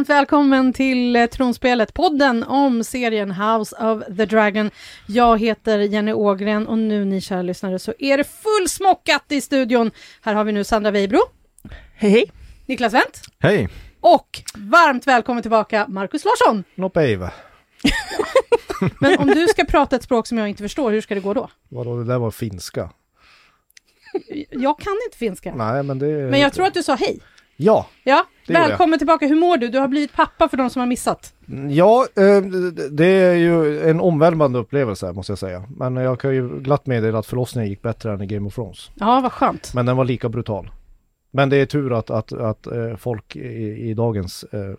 Varmt välkommen till eh, Tronspelet, podden om serien House of the Dragon. Jag heter Jenny Ågren och nu ni kära lyssnare så är det fullsmockat i studion. Här har vi nu Sandra Weibro. Hej, hej. Niklas Wendt. Hej! Och varmt välkommen tillbaka Markus Larsson. Nopeiva. Men om du ska prata ett språk som jag inte förstår, hur ska det gå då? Vadå, det där var finska? Jag kan inte finska. Nej, men det... Men jag tror att du sa hej. Ja, Ja, välkommen tillbaka. Hur mår du? Du har blivit pappa för de som har missat. ja eh, det- är ju en omvälvande upplevelse måste jag säga. Men jag kan ju glatt meddela att förlossningen gick bättre än i Game of Thrones. Ja, vad skönt. Men den var lika brutal. Men det är tur att, att, att eh, folk i, i dagens eh,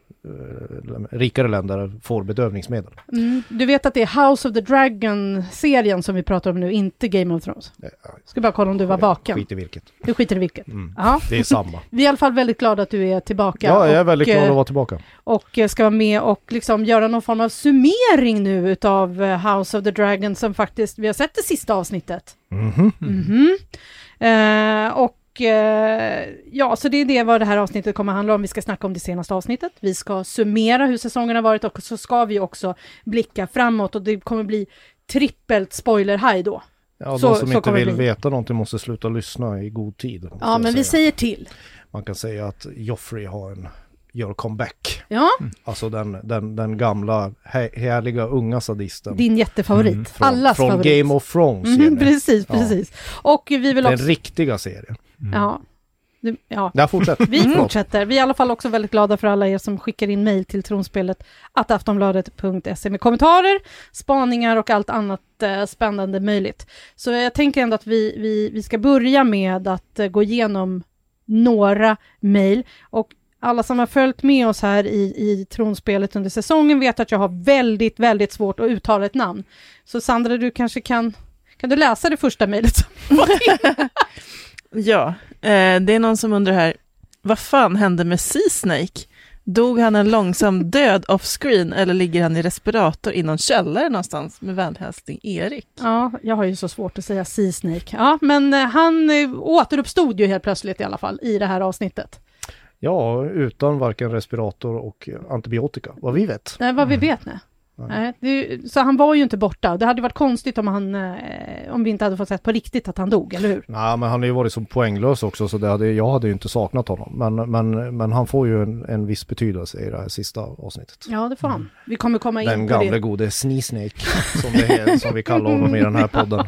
rikare länder får bedövningsmedel. Mm. Du vet att det är House of the Dragon-serien som vi pratar om nu, inte Game of Thrones. Eh, Ska bara kolla om du var vaken. Skit i vilket. Du skiter i vilket. Mm. Det är samma. Vi är i alla fall väldigt glada att du är tillbaka. Ja, jag är väldigt glad eh, att vara tillbaka. Och eh, ska vara med och liksom göra någon form av summering nu utav eh, House of the Dragon som faktiskt, vi har sett det sista avsnittet. Mhm. Mhm. Eh, och eh, ja, så det är det vad det här avsnittet kommer att handla om. Vi ska snacka om det senaste avsnittet. Vi ska summera hur säsongen har varit och så ska vi också blicka framåt och det kommer bli trippelt spoiler-high då. Ja, Så- de som inte vill bli. veta någonting måste sluta lyssna i god tid. Ja, men vi säger till. Man kan säga att Joffrey har en gör comeback. Ja, Alltså den, den, den gamla hä- härliga unga sadisten. din jättefavorit. Mm, från, Allas från favorit. Game of Thrones. Jenny. precis, Ja. precis. Och vi vill Den också... riktiga serien. Ja. Du, ja. Ja, fortsätt. Vi Förlåt. fortsätter. Vi är i alla fall också väldigt glada för alla er som skickar in mejl till tronspelet att aftonbladet.se med kommentarer, spaningar och allt annat eh, spännande möjligt. Så jag tänker ändå att vi, vi, vi ska börja med att eh, gå igenom några mejl. Och alla som har följt med oss här i, i tronspelet under säsongen vet att jag har väldigt, väldigt svårt att uttala ett namn. Så Sandra, du kanske kan, kan du läsa det första mejlet? Ja, eh, det är någon som undrar här, vad fan hände med Sea Snake? Dog han en långsam död off-screen eller ligger han i respirator i någon källare någonstans? Med vänlig hälsning Erik. Ja, jag har ju så svårt att säga Sea Snake. Ja, men eh, han eh, återuppstod ju helt plötsligt i alla fall i det här avsnittet. Ja, utan varken respirator och antibiotika. Vad vi vet. Är vad vi vet nu. Nej. Nej, så han var ju inte borta. Det hade varit konstigt om, han, eh, om vi inte hade fått sett på riktigt att han dog, eller hur? Nej, men han har ju varit så poänglös också så det hade, jag hade ju inte saknat honom. Men, men, men han får ju en, en viss betydelse i det här sista avsnittet. Ja, det får han. Vi kommer komma in Den på gamle det. gode Sneesnake som, är, som vi kallar honom i den här podden.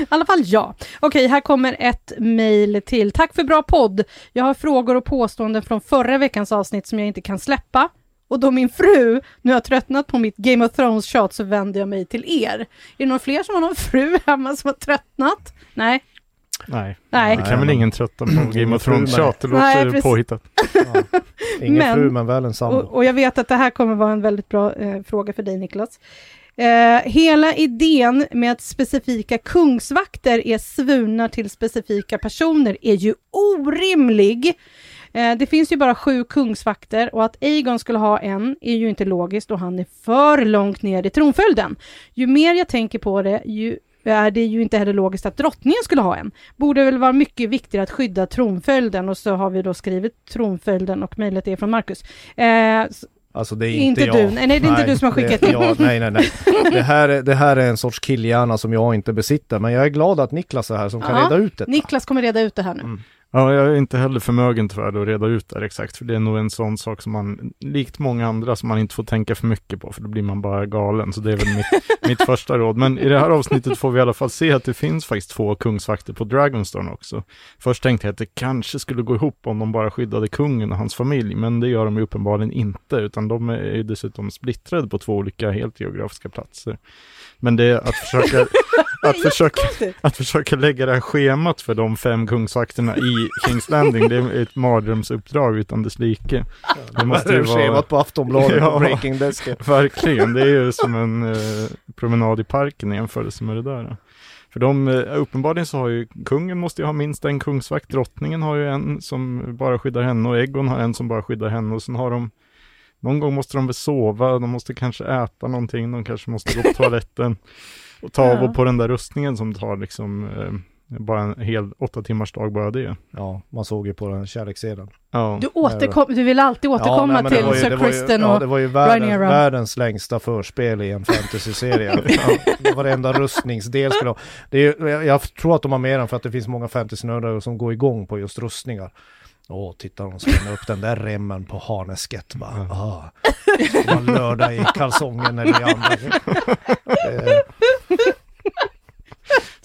I alla fall ja. Okej, här kommer ett mejl till. Tack för bra podd. Jag har frågor och påståenden från förra veckans avsnitt som jag inte kan släppa. Och då min fru nu har tröttnat på mitt Game of Thrones-tjat så vänder jag mig till er. Är det någon fler som har någon fru hemma som har tröttnat? Nej. Nej, Nej. det kan väl ingen trötta på Game of Thrones-tjat, det Nej, låter påhittat. Ja. Ingen Men- fru men väl en sambo. Och, och jag vet att det här kommer vara en väldigt bra eh, fråga för dig Niklas. Eh, hela idén med att specifika kungsvakter är svurna till specifika personer är ju orimlig. Eh, det finns ju bara sju kungsvakter och att Aegon skulle ha en är ju inte logiskt och han är för långt ner i tronföljden. Ju mer jag tänker på det, ju är det ju inte heller logiskt att drottningen skulle ha en. Borde väl vara mycket viktigare att skydda tronföljden och så har vi då skrivit tronföljden och mejlet är från Marcus. Eh, Alltså det är Inte inte, du. jag. Nej, nej, det är inte du som har skickat det, in. ja, Nej, nej, nej. Det här, är- det här är en sorts killhjärna som jag inte besitter. Men jag är glad att Niklas är här som kan Ja, reda ut detta. Niklas kommer reda ut det här nu. Mm. Ja, jag är inte heller förmögen tyvärr att reda ut det här exakt, för det är nog en sån sak som man, likt många andra, som man inte får tänka för mycket på, för då blir man bara galen. Så det är väl mitt, mitt första råd. Men i det här avsnittet får vi i alla fall se att det finns faktiskt två kungsvakter på Dragonstone också. Först tänkte jag att det kanske skulle gå ihop om de bara skyddade kungen och hans familj, men det gör de ju uppenbarligen inte, utan de är ju dessutom splittrade på två olika helt geografiska platser. Men det är att försöka, att försöka, att försöka lägga det här schemat för de fem kungsvakterna i Kings Landing, det är ett mardrömsuppdrag utan dess like. Det måste ju vara, Schemat på Aftonbladet Ja. och Breaking Desken. verkligen, det är ju som en eh, promenad i parken i jämförelse med det där. För de, eh, uppenbarligen så har ju kungen måste ju ha minst en kungsvakt, drottningen har ju en som bara skyddar henne och Egon har en som bara skyddar henne och sen har de någon gång måste de väl sova, de måste kanske äta någonting, de kanske måste gå på toaletten och ta av Ja. och på den där rustningen som tar liksom eh, bara en hel åtta timmars dag bara det. Ja, man såg ju på den kärleksscenen. Ja. Du, återkom, du vill alltid återkomma nej, men det till ju- Sir det var ju- Kristen Ja, och... det var ju världens, Rhaenyra. världens längsta förspel i en fantasy-serie. ja, varenda rustningsdel skulle ha. Det är, jag, jag tror att de har med den för att det finns många fantasy-nördar som går igång på just rustningar. Åh, titta de spänner upp den där remmen på harnesket va. Ah. Ska man lördag i kalsongen eller i andra.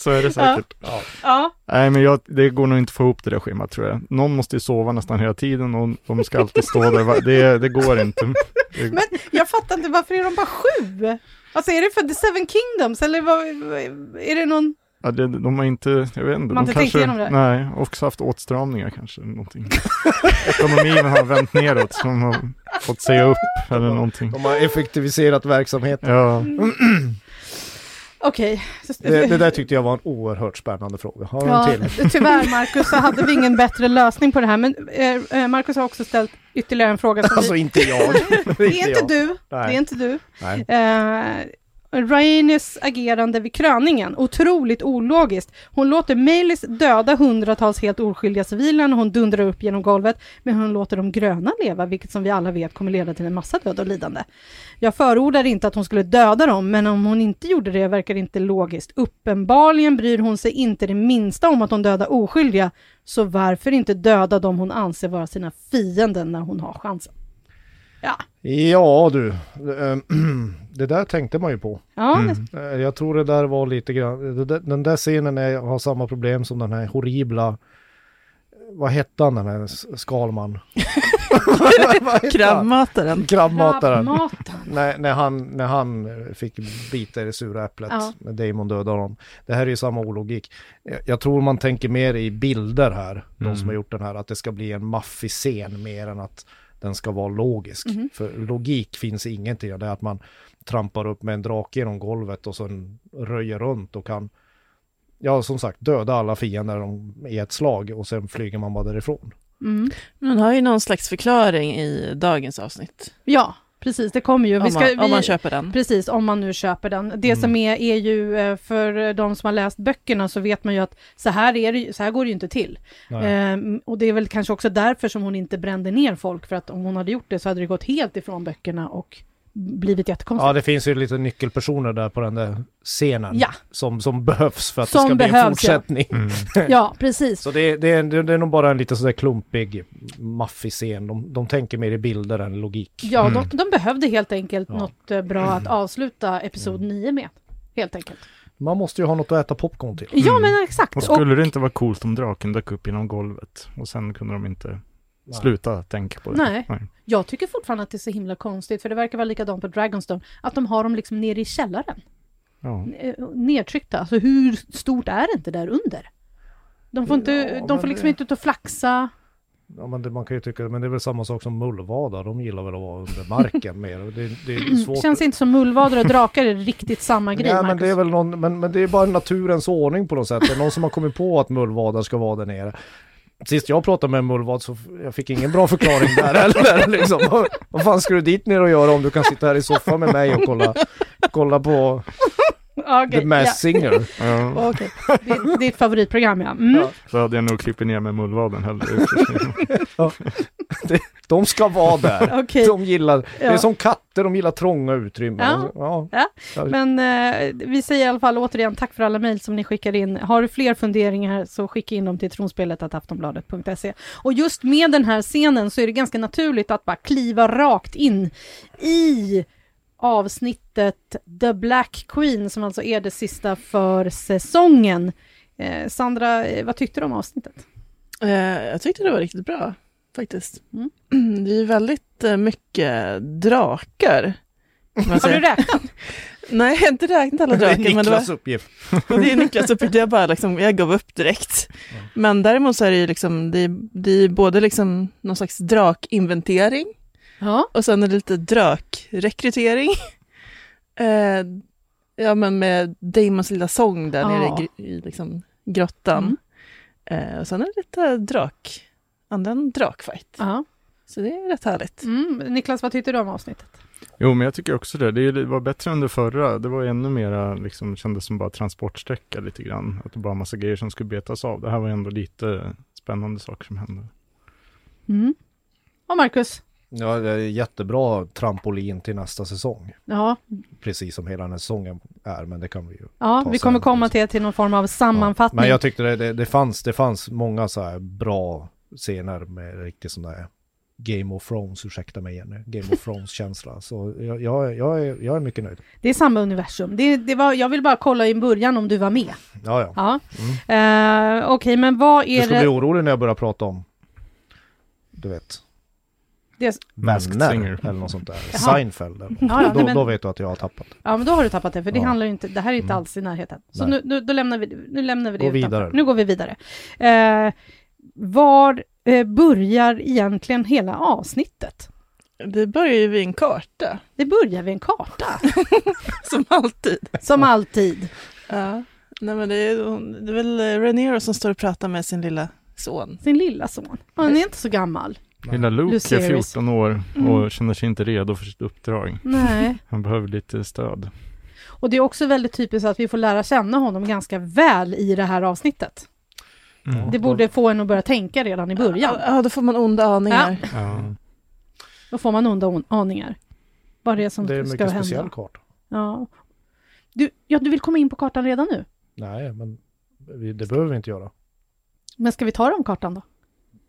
Så är det säkert. ja. Ja, Nej men jag, det går nog inte att få ihop det där schemat tror jag. Någon måste ju sova nästan hela tiden och de ska alltid stå där. Det, det går inte. Det, men jag fattar inte, varför är de bara sju? Alltså är det för The Seven Kingdoms eller vad, är det någon... ja, det, de har inte, jag vet inte. Man har de inte tänkt igenom det? Nej, också haft åtstramningar kanske. Någonting. Ekonomin har vänt neråt så de har fått säga upp eller någonting. De har effektiviserat verksamheten. Ja, Okej. Det, det där tyckte jag var en oerhört spännande fråga. Har Ja, till? tyvärr Marcus så hade vi ingen bättre lösning på det här, men eh, eh, Marcus har också ställt ytterligare en fråga som Alltså vi... inte jag. Det är inte jag. du, det Nej. är inte du. Nej. Eh, Rhaenys agerande vid kröningen, otroligt ologiskt. Hon låter Mailis döda hundratals helt oskyldiga civila när hon dundrar upp genom golvet, men hon låter de gröna leva, vilket som vi alla vet kommer leda till en massa död och lidande. Jag förordar inte att hon skulle döda dem, men om hon inte gjorde det verkar inte logiskt. Uppenbarligen bryr hon sig inte det minsta om att hon dödar oskyldiga, så varför inte döda dem hon anser vara sina fiender när hon har chansen? Ja, Ja du, eh, det där tänkte man ju på. ja Mm. det- Eh, Jag tror det där var lite grann, den där scenen är, har samma problem som den här horribla, vad hette han den här Skalman? Krabbmataren. Krabbmataren. När, när, han, när han fick bita i det sura äpplet, Ja. när Damon dödade honom. Det här är ju samma ologik. Jag, jag tror man tänker mer i bilder här, de Mm. som har gjort den här, att det ska bli en maffig scen mer än att den ska vara logisk. Mhm. För logik finns ingenting, det är att man trampar upp med en drake genom golvet och sen röjer runt och kan, ja som sagt, döda alla fiender om- i ett slag och sen flyger man bara därifrån. Mm. Men hon har ju någon slags förklaring i dagens avsnitt. Ja, precis, det kommer ju. Om, Vi ska, man, vi, om man köper den. Precis, om man nu köper den. Det som är, är ju, eh, för de som har läst böckerna så vet man ju att så här, är det, så här går det ju inte till. Ehm, och det är väl kanske också därför som hon inte brände ner folk, för att om hon hade gjort det så hade det gått helt ifrån böckerna och blivit jättekonstigt. Ja, det finns ju lite nyckelpersoner där på den där scenen Ja. som, som behövs för att Som det ska bli en behövs, ja. fortsättning. Mm. Ja, precis. Så det, är- det, är, det är nog bara en lite sådär klumpig, maffig scen. De, de tänker mer i bilder än logik. Ja, Mm. de, de behövde helt enkelt Ja. något eh, bra att avsluta episod 9 med. Helt enkelt. Man måste ju ha något att äta popcorn till. Ja, Mm. men exakt. Och skulle det inte vara coolt om draken dök upp genom golvet och sen kunde de inte Nej. sluta tänka på det? Nej. Jag tycker fortfarande att det är så himla konstigt, för det verkar vara likadant på Dragonstone, att de har dem liksom nere i källaren. Ja. eh, nedtryckta. Alltså hur stort är det inte där under? De får, inte, Ja, de får liksom det- inte ut och flaxa. Ja, men det, man kan ju tycka, men det är väl samma sak som mullvadar. De gillar väl att vara under marken mer. Det, det är svårt. Känns inte som mullvadar och drakar är riktigt samma grej, Ja, men det är väl någon, men, men det är bara naturens ordning på något sätt. Det är någon som har kommit på att mullvadar ska vara där nere. Sist jag pratade med en mullvad så jag fick ingen bra förklaring där heller. Liksom. Vad- Vad fan ska du dit ner och göra om du kan sitta här i soffan med mig och kolla, kolla på Ja, okej, The Masked Singer? Ja. ja, okej. Är ett favoritprogram, ja. Mm. Ja. Så hade jag nog klippt ner med mullvaden hellre. De ska vara där. Okej, De gillar, det är Ja. som katter, de gillar trånga utrymmen. Ja. Ja. Ja. men eh, vi säger i alla fall återigen tack för alla mejl som ni skickar in. Har du fler funderingar så skicka in dem till tronspelet aftonbladet.se. Och just med den här scenen så är det ganska naturligt att bara kliva rakt in i avsnittet The Black Queen som alltså är det sista för säsongen. Eh, Sandra, eh, vad tyckte du om avsnittet? Eh, jag tyckte det var riktigt bra, faktiskt. Mm. Det är ju väldigt eh, mycket drakar. Har du räknat? Nej, jag har inte räknat alla Det är drakar. men det, Niklas var, uppgift. och det är Niklas uppgift. Jag, bara liksom, jag gav upp direkt. Men däremot så är det ju liksom, det är, det är både liksom någon slags drakinventering Ja. och sen är det lite drakrekrytering. Eh, Ja, men med Damons lilla sång där Ja. nere i, i liksom grottan. Eh, och sen är det lite drak, andra en drakfight. Ja. Så det är rätt härligt. Mm. Niklas, vad tyckte du om avsnittet? Jo, men jag tycker också det. Det var bättre än det förra. Det var ännu mera, liksom, kändes som bara transportsträcka lite grann. Att det bara var massa grejer som skulle betas av. Det här var ändå lite spännande saker som hände. Mm. Och Marcus? Ja, det är jättebra trampolin till nästa säsong. Ja, Precis som hela den här säsongen är, men det kan vi ju. ja vi kommer komma till, till någon form av sammanfattning. Men jag tyckte det, det, det, fanns, det fanns många så här bra scener med riktigt sån där Game of Thrones, ursäkta mig igen, Game of Thrones-känsla. Så jag, jag, jag, är, jag är mycket nöjd. Det är samma universum. Det, det var, jag vill bara kolla i början om du var med. Ja, ja. Ja. Eh, Okej, men vad Du är skulle det? bli orolig när jag börjar prata om, du vet, det Masked Singer. eller något sånt där. Jaha. Seinfeld. Eller. Ja, ja, då, men- då vet du att jag har tappat. Ja, men då har du tappat det, för det Ja. handlar ju inte, det här är inte Mm. alls i närheten. Så nu, nu, då lämnar vi, nu lämnar vi det Gå vidare. Nu går vi vidare. Eh, var eh, börjar egentligen hela avsnittet? Det börjar ju vid en karta, Det börjar vid en karta, som alltid. som alltid. Ja. Nej, men det, är, det är väl Rhaenyra som står och pratar med sin lilla son. Sin lilla son. Han är inte så gammal. Lilla Luke är Lucerys. 14 år och Mm. känner sig inte redo för sitt uppdrag. Nej. Han behöver lite stöd. Och det är också väldigt typiskt att vi får lära känna honom ganska väl i det här avsnittet. Mm. Det borde få en att börja tänka redan i början. Ja, då får man onda aningar. Ja. Då får man onda on- aningar. Vad det är som Det är en ska mycket hända. speciell karta. Ja. Du, ja, du vill komma in på kartan redan nu? Nej, men vi, det behöver vi inte göra. Men ska vi ta den kartan då?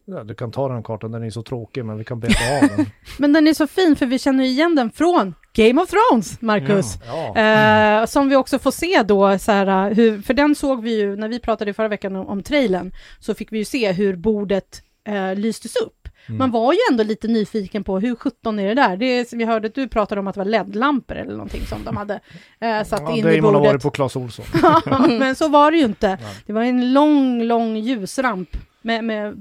Ja, du kan ta den kartan, den är så tråkig, men vi kan beta av den. Men den är så fin för vi känner igen den från Game of Thrones, Marcus. Ja. Eh, som vi också får se då, så här, uh, hur, för den såg vi ju, när vi pratade förra veckan om, om trailern, så fick vi ju se hur bordet uh, lystes upp. Mm. Man var ju ändå lite nyfiken på hur 17 är det där? Det är, vi hörde att du pratade om att det var LED-lampor eller någonting som de hade uh, satt ja, in i Damon har varit bordet. på Clas Ohlson. Men så var det ju inte. Det var en lång, lång ljusramp med, med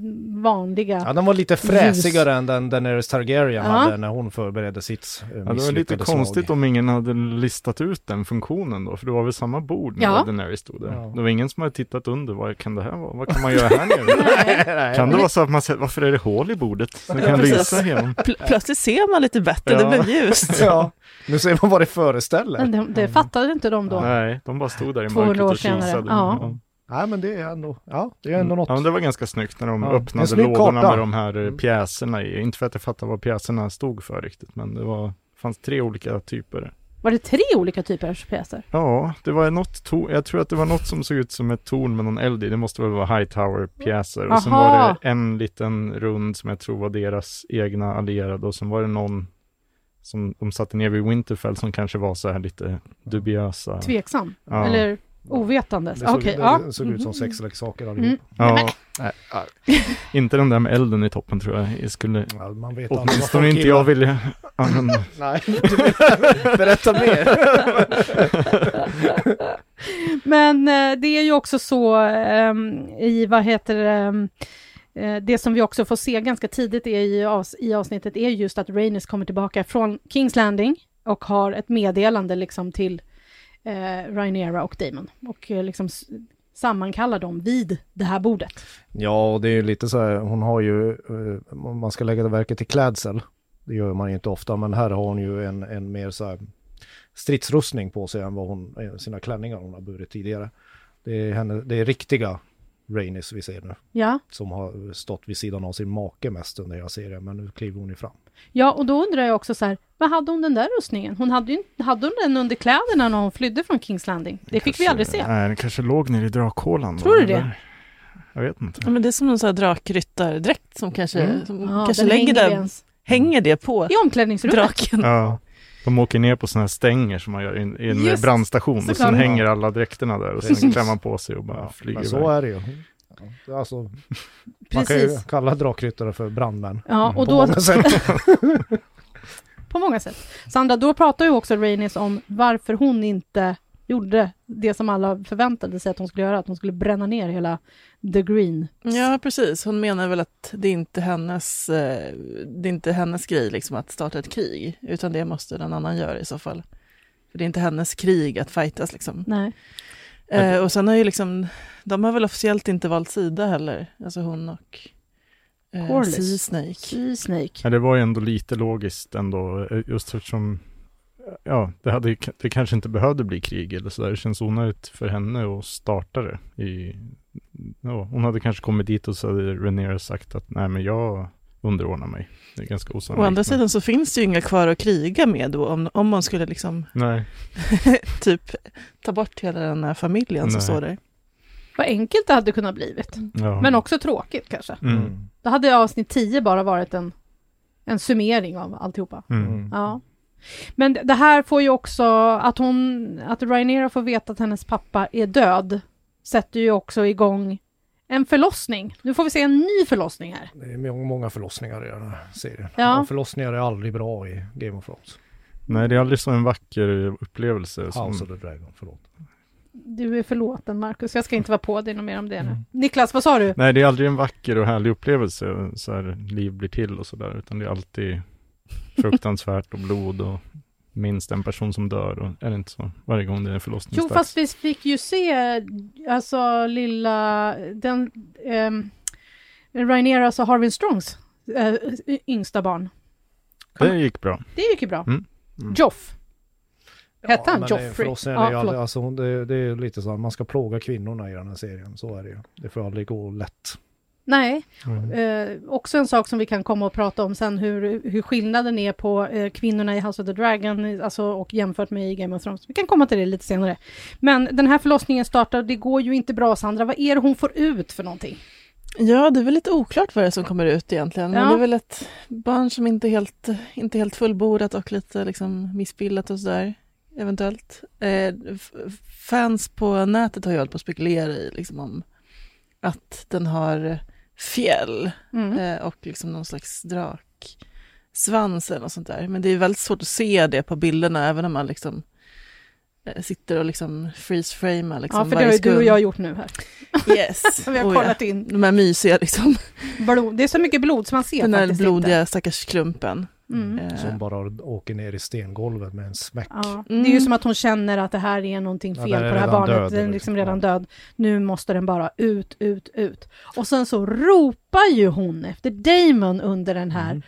vanliga... Ja, den var lite fräsigare än den Daenerys Targaryen Ja. hade när hon förberedde sitt uh, Ja, det var lite konstigt om ingen hade listat ut den funktionen då, för det var väl samma bord när Ja. Daenerys stod där. Ja. Det var ingen som hade tittat under, vad kan det här vara? Vad kan man göra här nere? Kan det vara så att man säger, varför är det hål i bordet? Så kan lysa igenom. Pl- plötsligt ser man lite bättre, Ja. det blev ljust. ja, nu ser man vad det föreställer. Men det, det fattade inte de då. Nej, de bara stod där i 200 mörkret och kisade. ja. Nej, men det är ändå, ja, det är ändå något. Ja, men det var ganska snyggt när de Ja, öppnade lådorna karta. med de här eh, Mm. pjäserna i. Inte för att jag fattar vad pjäserna stod för riktigt, men det var, fanns tre olika typer. Var det tre olika typer av pjäser? Ja, det var något torn, jag tror att det var något som såg ut som ett torn med någon eld i. Det måste väl vara Hightower-pjäser. Och sen Aha. var det en liten rund som jag tror var deras egna allierade. Och sen var det någon som de satte ner vid Winterfell som kanske var så här lite dubiösa. Tveksam? Ja. Eller ovetandes? Det såg, Okej, det, ja. det såg ut som Mhm. sexleksaker Mm. allihop. Ja, nej, nej. inte den där med elden i toppen tror jag. jag skulle Ja, man vet åtminstone inte jag vilja använda. Nej, berätta mer. Men eh, det är ju också så ehm, i, vad heter det, eh, det som vi också får se ganska tidigt är i, avs- i avsnittet är just att Rhaenys kommer tillbaka från Kings Landing och har ett meddelande liksom till eh, Rhaenyra och Daemon och eh, liksom s- sammankallar dem vid det här bordet. Ja, och det är ju lite så här, hon har ju, eh, om man ska lägga det verket till klädsel, det gör man ju inte ofta, men här har hon ju en, en mer så här stridsrustning på sig än vad hon, eh, sina klänningar hon har burit tidigare. Det är, henne, det är riktiga Rainis vi ser nu, Ja, som har stått vid sidan av sin make mest under hela serien, men nu kliver hon ju fram. Ja och då undrar jag också så här, vad hade hon den där rustningen? Hon hade ju inte- hade hon den under kläderna när hon flydde från Kings Landing? Det fick vi Kanske- aldrig se. Nej, den kanske låg nere i drakhålan. då, Tror du det? eller? Jag vet inte. Ja, men det är som någon sån här drakryttardräkt som kanske, Mm. som Ja, kanske den lägger hänger ens- hänger det på I omklädningsrummet. draken. Ja. De åker ner på sådana här stänger som man gör i en, i en Just, brandstation och sen hänger alla dräkterna där och sen klär man på sig och bara flyger men så iväg. är det ju. Ja, Alltså, man kan ju Precis. kalla drakryttare för brandmän. Ja, och På då, många sätt. på många sätt. Sandra, då pratar ju också Rainis om varför hon inte gjorde det som alla förväntade sig att hon skulle göra, att hon skulle bränna ner hela The Green. Ja, precis. Hon menar väl att det är inte hennes, eh, det är inte hennes grej liksom att starta ett krig, utan det måste någon annan göra i så fall. För det är inte hennes krig att fightas liksom. Nej. Eh, och sen har ju liksom, de har väl officiellt inte valt sida heller, alltså hon och eh, Corlys. Sea Snake. Sea Snake. Ja, det var ju ändå lite logiskt ändå, eh, just eftersom Ja, det, hade, det kanske inte behövde bli krig eller sådär. Det känns onödigt för henne att starta det. I, ja, hon hade kanske kommit dit och så hade Rhaenyra sagt att nej men jag underordnar mig. Det är ganska osannolikt. Å andra sidan så finns det ju inga kvar att kriga med då, om, om man skulle liksom Nej, typ ta bort hela den här familjen som Nej. står där. Vad enkelt det hade kunnat blivit. ja. Men också tråkigt kanske. Mm. Då hade avsnitt 10 bara varit en, en summering av alltihopa. Mm. Mm. Ja. Men det här får ju också, att hon, att Rhaenyra får veta att hennes pappa är död, sätter ju också igång en förlossning. Nu får vi se en ny förlossning här. Det är många, många förlossningar i den här serien. Ja. Och förlossningar är aldrig bra i Game of Thrones. Nej, det är aldrig så en vacker upplevelse. House Som, of the Dragon, förlåt. Du är förlåten Marcus, jag ska inte vara på dig något mer om det nu. Mm. Niklas, vad sa du? nej, det är aldrig en vacker och härlig upplevelse. Så här, liv blir till och sådär. Utan det är alltid fruktansvärt och blod och minst en person som dör. Och, är det inte så? Varje gång det är Jo, förlossningsdags. fast vi fick ju se, alltså lilla, den, um, Rhaenyras och Harvin Strongs eh, yngsta barn. Det gick bra. Det gick ju bra. Mm. Mm. Joff. Hette han men Joffrey? det- Förlossningar Ja, är ju aldrig, förlåt. alltså, det, det är lite så att man ska plåga kvinnorna i den här serien. Så är det ju. Det får aldrig gå lätt. Nej, Mm. eh, också en sak som vi kan komma och prata om sen, hur, hur skillnaden är på eh, kvinnorna i House of the Dragon alltså, och jämfört med i Game of Thrones. Vi kan komma till det lite senare. Men den här förlossningen startar, det går ju inte bra Sandra. Vad är det hon får ut för någonting? Ja, det är väl lite oklart vad det är som kommer ut egentligen. Men Ja. det är väl ett barn som inte är helt, inte helt fullbordat och lite liksom missbildat och sådär. Eventuellt. Eh, fans på nätet har ju hållit på att spekulera i liksom om att den har fjäll Mm. eh, och liksom någon slags draksvans eller något sånt där. Men det är väldigt svårt att se det på bilderna även om man liksom eh, sitter och liksom freeze-framar liksom ja, för det har ju du och jag gjort nu här. Yes. Vi har Oh, ja. kollat in De här mysiga liksom. blod. Det är så mycket blod som man ser Den faktiskt blodiga stackars klumpen. Mm. Eh, Som bara åker ner i stengolvet med en smäck. Ja, Mm. det är ju som att hon känner att det här är någonting Ja, fel på är det här barnet. död, den är liksom liksom. redan Ja. död. Nu måste den bara ut, ut, ut. Och sen så ropar ju hon efter Damon under den här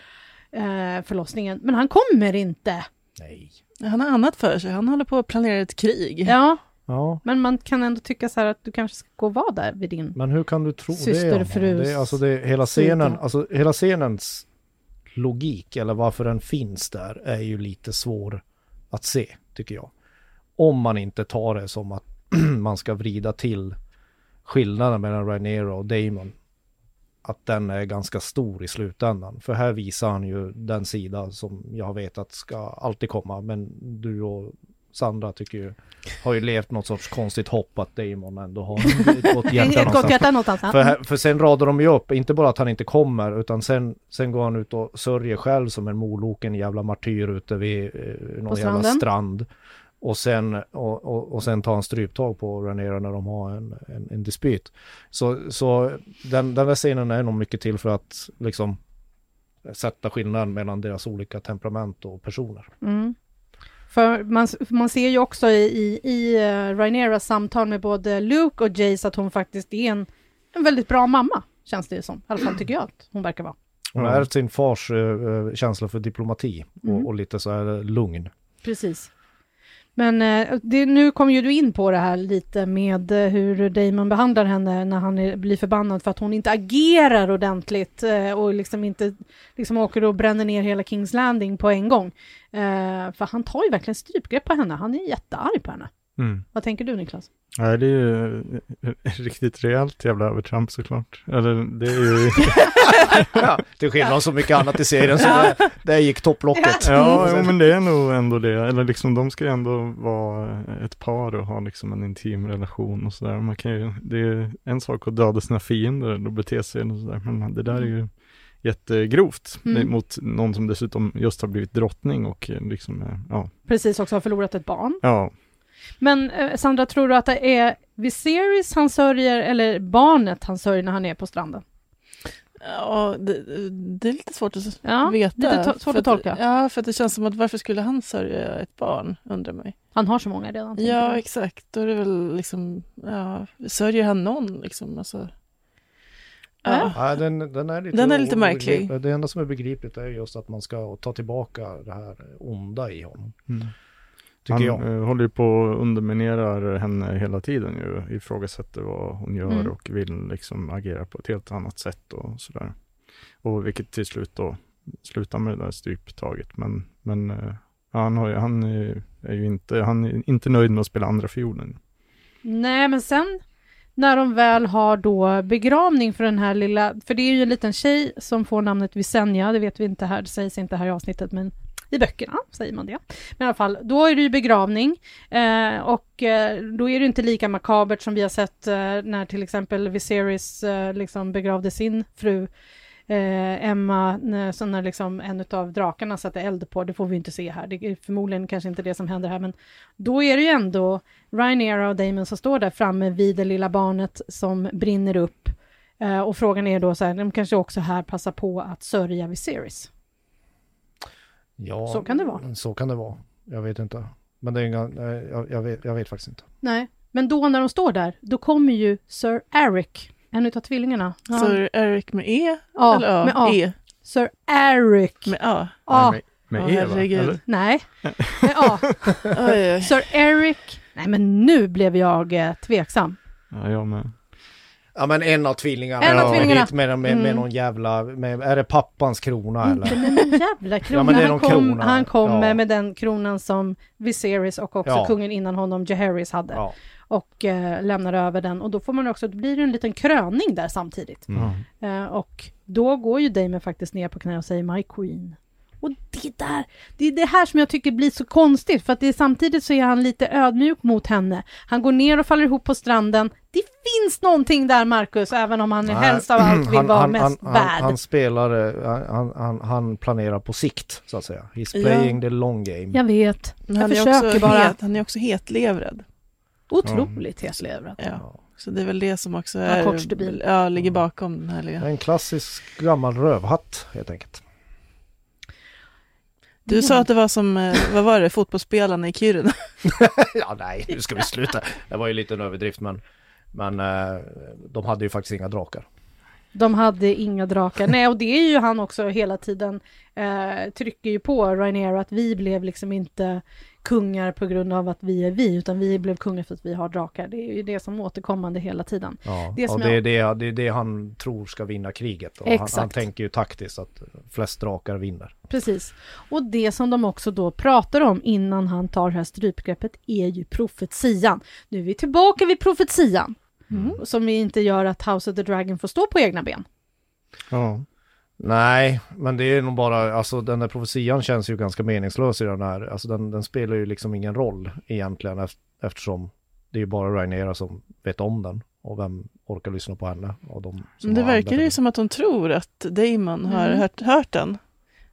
Mm. eh, förlossningen. Men han kommer inte. Nej. Han har annat för sig. Han håller på att planera ett krig. Ja, Ja, men man kan ändå tycka så här att du kanske ska gå och vara där vid din... men hur kan du tro det? Systerfrus Anna? det? är Alltså det, hela scenen, alltså hela scenens logik eller varför den finns där är ju lite svår att se, tycker jag. Om man inte tar det som att man ska vrida till skillnaden mellan Rhaenyra och Damon. Att den är ganska stor i slutändan. För här visar han ju den sida som jag vet att ska alltid komma. Men du och Sandra tycker ju, har ju levt något sorts konstigt hopp att Damon ändå har ett gott hjärta Ett gott någonstans. hjärta någonstans. För, för sen radar de ju upp, inte bara att han inte kommer, utan sen, sen går han ut och sörjer själv som en moloken jävla martyr ute vid eh, någon jävla strand. Och sen, och, och, och sen tar han stryptag på Ranera när de har en, en, en dispyt. Så, så den, den där scenen är nog mycket till för att liksom sätta skillnaden mellan deras olika temperament och personer. Mm. För man, man ser ju också i, i, i uh, Rhaenyras samtal med både Luke och Jace att hon faktiskt är en, en väldigt bra mamma, känns det som. I alla fall tycker jag att hon verkar vara. Hon har ärvt sin fars eh, eh, känsla för diplomati Mm. och, och lite så här lugn. Precis. Men eh, det, nu kom ju du in på det här lite med eh, hur Damon behandlar henne när han är, blir förbannad för att hon inte agerar ordentligt eh, och liksom inte liksom åker och bränner ner hela Kings Landing på en gång. För han tar ju verkligen strypgrepp på henne. Han är jättearg på henne. Mm. Vad tänker du Niklas? Nej, det är ju ett riktigt rejält jävla övertramp såklart. Eller det är ju... Ja, till skillnad från så mycket annat i serien så det, det gick topplocket. Ja, jo, men det är nog ändå det. Eller liksom de ska ju ändå vara ett par och ha liksom en intim relation och sådär. Man kan ju, det är en sak att döda sina fiender och bete sig och sådär. Men det där är ju jättegrovt Mm. Det är mot någon som dessutom just har blivit drottning och eh, liksom, eh, ja, Precis också har förlorat ett barn. ja. Men eh, Sandra, tror du att det är Viserys han sörjer eller barnet han sörjer när han är på stranden? Ja, det, det är lite svårt att Ja, veta. lite svårt För att tolka. Ja, för att det känns som att varför skulle han sörja ett barn, undrar mig. Han har så många redan. Ja, jag. exakt. Då är det väl liksom, ja, sörjer han någon liksom? Alltså, ja. Ja, den, den är lite, Den är lite märklig. Det enda som är begripligt är just att man ska ta tillbaka det här onda i honom. Mm. Tycker Han jag. eh, håller ju på och underminerar henne hela tiden ju, ifrågasätter vad hon gör Mm. och vill liksom agera på ett helt annat sätt och sådär. Och vilket till slut då slutar med det där stryptaget. Men, men eh, ja, han, har ju, han är, är ju inte, han är inte nöjd med att spela andra fiolen. Nej, men sen när de väl har då begravning för den här lilla, för det är ju en liten tjej som får namnet Visenya, det vet vi inte här, det sägs inte här i avsnittet, men i böckerna säger man det. Men i alla fall, då är det ju begravning eh, och eh, då är det inte lika makabert som vi har sett eh, när till exempel Viserys eh, liksom begravde sin fru eh, Emma, när, så när liksom en av drakarna satte eld på, det får vi inte se här, det är förmodligen kanske inte det som händer här, men då är det ju ändå Rhaenyra och Damon som står där framme vid det lilla barnet som brinner upp. Eh, och frågan är då så här, de kanske också här passar på att sörja Viserys. Ja, Så kan det vara. Så kan det vara. Jag vet inte. Men det är inga, jag, jag, vet, jag vet faktiskt inte. Nej, men då när de står där, då kommer ju Sir Eric, en utav tvillingarna. Ja. Så Eric med E? Ja, eller med A. E? Sir Eric. Med A? A. Med, med Åh, Eva, herregud. eller? Nej, med A. Sir Eric. Nej, men nu blev jag eh, tveksam. Ja, jag med. Ja men en av tvillingarna. En av tvillingarna. Med, med, med Mm. någon jävla, med, är det pappans krona Inte eller? med någon jävla krona. Ja, men det är han, någon kom, krona. han kom Ja. med den kronan som Viserys och också Ja. kungen innan honom, Jaehaerys, hade. Ja. och eh, lämnar över den och då får man också, då blir det en liten kröning där samtidigt. Mm. Eh, och då går ju Damon faktiskt ner på knä och säger My Queen. Och det där, det är det här som jag tycker blir så konstigt för att det är, samtidigt så är han lite ödmjuk mot henne. Han går ner och faller ihop på stranden. Det finns någonting där Marcus, även om han Nej, helst av allt vill han, vara han, mest han, bad. han, han spelar, eh, han, han, han planerar på sikt så att säga. He's Ja. playing the long game. jag vet, Men jag han, är försöker också bara. het, han är också hetlevrad. Otroligt hetlevrad. Ja. Så det är väl det som också Ja, är, ja, ligger bakom den här lilla... En klassisk gammal rövhatt helt enkelt. Du sa att det var som, eh, vad var det, fotbollsspelarna i Kiruna? ja nej, nu ska vi sluta. Det var ju lite en överdrift men, men eh, de hade ju faktiskt inga drakar. De hade inga drakar. Nej, och det är ju han också hela tiden eh, trycker ju på Rhaenyra att vi blev liksom inte kungar på grund av att vi är vi, utan vi blev kungar för att vi har drakar. Det är ju det som återkommande hela tiden. Ja, Det som och det, jag- är det, det är det han tror ska vinna kriget. Och han, han tänker ju taktiskt att flest drakar vinner. Precis. Och det som de också då pratar om innan han tar det här strypgreppet är ju profetian. Nu är vi tillbaka vid profetian. Mm. Som inte gör att House of the Dragon får stå på egna ben. Ja. Nej, men det är nog bara, alltså den där profetian känns ju ganska meningslös i den här, alltså den, den spelar ju liksom ingen roll egentligen eft- eftersom det är ju bara Rhaenyra som vet om den och vem orkar lyssna på henne och de som Men det verkar ju som att hon tror att Damon har Mm. hört, hört den.